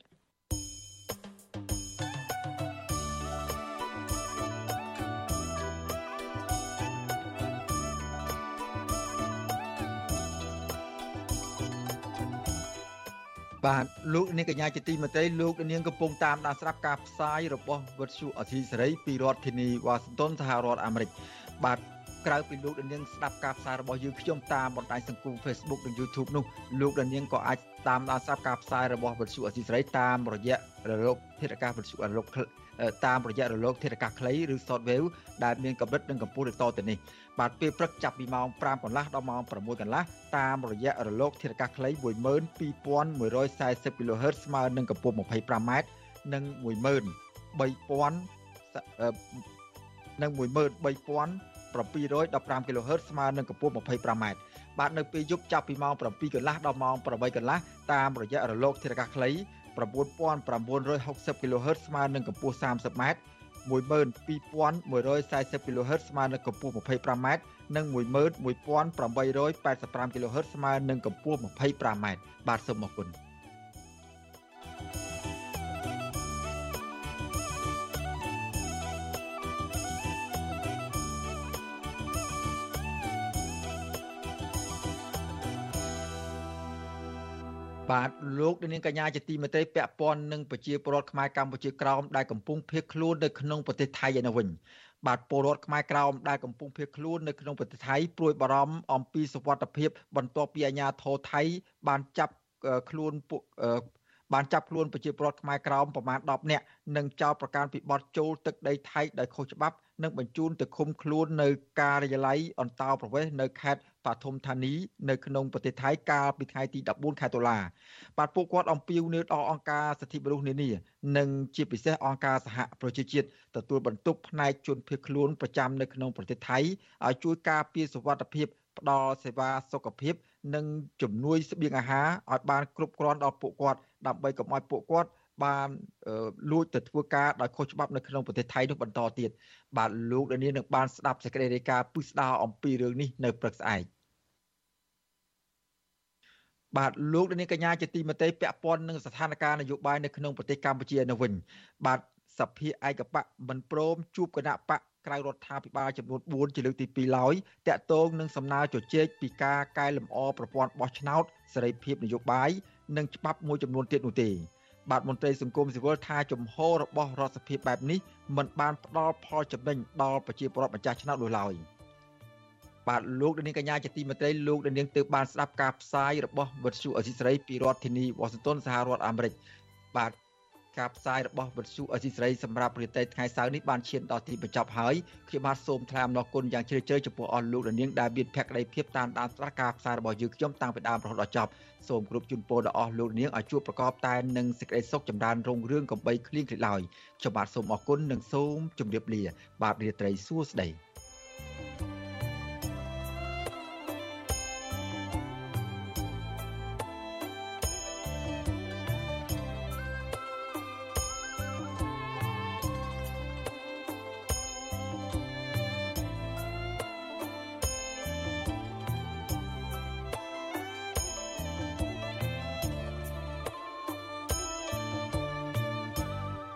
បាទលោកនាងកញ្ញាជាទីមេត្រីលោកនាងកំពុងតាមដានស្ដាប់ការផ្សាយរបស់វិទ្យុអធិសេរីពីរដ្ឋធានីវ៉ាស៊ីនតោនសហរដ្ឋអាមេរិកបាទក្រៅពីលោកនាងស្ដាប់ការផ្សាយរបស់យើងខ្ញុំតាមបណ្ដាញសង្គម Facebook និង YouTube នោះលោកនាងក៏អាចតាមដានស្ដាប់ការផ្សាយរបស់វិទ្យុអធិសេរីតាមរយៈរលកធាតុអាកាសវិទ្យុរលក តាមរយៈរលកធាតុអាកាសខ្លីឬ Shortwave ដែលមានកម្រិតនិងកម្ពស់ដូចតទៅនេះបាទពេលព្រឹកចាប់ពីម៉ោង5កន្លះដល់ម៉ោង6កន្លះតាមរយៈរលកធាតុអាកាសខ្លី12140 kHz ស្មើនឹងកម្ពស់ 25m និង13715និង13715 kHz ស្មើនឹងកម្ពស់ 25m បាទនៅពេលយប់ចាប់ពីម៉ោង7កន្លះដល់ម៉ោង8កន្លះតាមរយៈរលកធាតុអាកាសខ្លី 9960 kHz ស្មើនឹងកម្ពស់ 30m 12140 kHz ស្មើនឹងកម្ពស់ 25m និង11885 kHz ស្មើនឹងកម្ពស់ 25m បាទសូមអរគុណ បាទលោកនាងកញ្ញាជាទីមេត្រីពាក់ព័ន្ធនឹងប្រជាពលរដ្ឋខ្មែរកម្ពុជាក្រោមដែលកំពុងភៀសខ្លួននៅក្នុងប្រទេសថៃឯនោះវិញបាទពលរដ្ឋខ្មែរក្រោមដែលកំពុងភៀសខ្លួននៅក្នុងប្រទេសថៃព្រួយបារម្ភអំពីសុវត្ថិភាពបន្ទាប់ពីអាជ្ញាធរថៃបានចាប់ខ្លួនពួកបានចាប់ខ្លួនប្រជាពលរដ្ឋខ្មែរក្រោមប្រមាណ10នាក់និងចោទប្រកាន់ពីបទចូលទឹកដីថៃដោយខុសច្បាប់និងបញ្ជូនទៅឃុំខ្លួននៅការិយាល័យអន្តោប្រវេសន៍នៅខេត្ត បឋមធានីនៅក្នុងប្រទេសថៃកាលពីថ្ងៃទី14ខែតុលាបាទពួកគាត់អំពាវនាវដល់អង្គការសិទ្ធិមនុស្សនានានិងជាពិសេសអង្គការសហប្រជាជាតិទទួលបន្ទុកផ្នែកជនភៀសខ្លួនប្រចាំនៅក្នុងប្រទេសថៃឲ្យជួយការពារសុវត្ថិភាពផ្ដល់សេវាសុខភាព និងជំនួយស្បៀងអាហារឲ្យបានគ្រប់គ្រាន់ដល់ពួកគាត់ដើម្បីកុំឲ្យពួកគាត់ បានលួចទៅធ្វើការដោយខុសច្បាប់នៅក្នុងប្រទេសថៃនោះបន្តទៀតបាទលោកដានីនឹងបានស្ដាប់សេចក្តីរាយការណ៍ពិស្ដារអំពីរឿងនេះនៅព្រឹកស្អែកបាទលោកដានីកញ្ញាជាទីមេត្រីពាក់ព័ន្ធនឹងស្ថានភាពនយោបាយនៅក្នុងប្រទេសកម្ពុជានៅវិញបាទសភាឯកបៈមិនព្រមជួបគណៈបកក្រៅរដ្ឋាភិបាលចំនួន4ជាលើកទី2ឡើយតាក់ទងនឹងសំណើជជែកពីការកែលម្អប្រព័ន្ធបោះឆ្នោតសេរីភាពនយោបាយនិងច្បាប់មួយចំនួនទៀតនោះទេ បាទមន្ត្រីសង្គមស៊ីវិលថាជំហររបស់រដ្ឋសភាបែបនេះមិនបានផ្ដល់ផលចំណេញដល់ប្រជាពលរដ្ឋម្ចាស់ឆ្នោតនោះឡើយបាទលោកនាងកញ្ញាជាទីមេត្រីលោកនាងទើបបានស្ដាប់ការផ្សាយរបស់វិទ្យុអសីស្រីពីរដ្ឋធានីវ៉ាស៊ីនតោនសហរដ្ឋអាមេរិកបាទ ការផ្សាយរបស់វិទ្យុអសីស្រីសម្រាប់ប្រទេសថ្ងៃសៅរ៍នេះបានឈានដល់ទីបញ្ចប់ហើយខ្ញុំបាទសូមថ្លែងអំណរគុណយ៉ាងជ្រាលជ្រៅចំពោះអស់លោកនាងដែលមានភក្ដីភាពតាមដានស្ដាប់ការផ្សាយរបស់យើងខ្ញុំតាំងពីដើមរហូតដល់ចប់សូមគោរពជូនពរដល់អស់លោកនាងឲ្យជួបប្រកបតែនឹងសេចក្តីសុខចម្រើនរុងរឿងកំបីគ្លៀងគ្លេឡើយខ្ញុំបាទសូមអរគុណនិងសូមជម្រាបលា បាទរាត្រីសួស្តី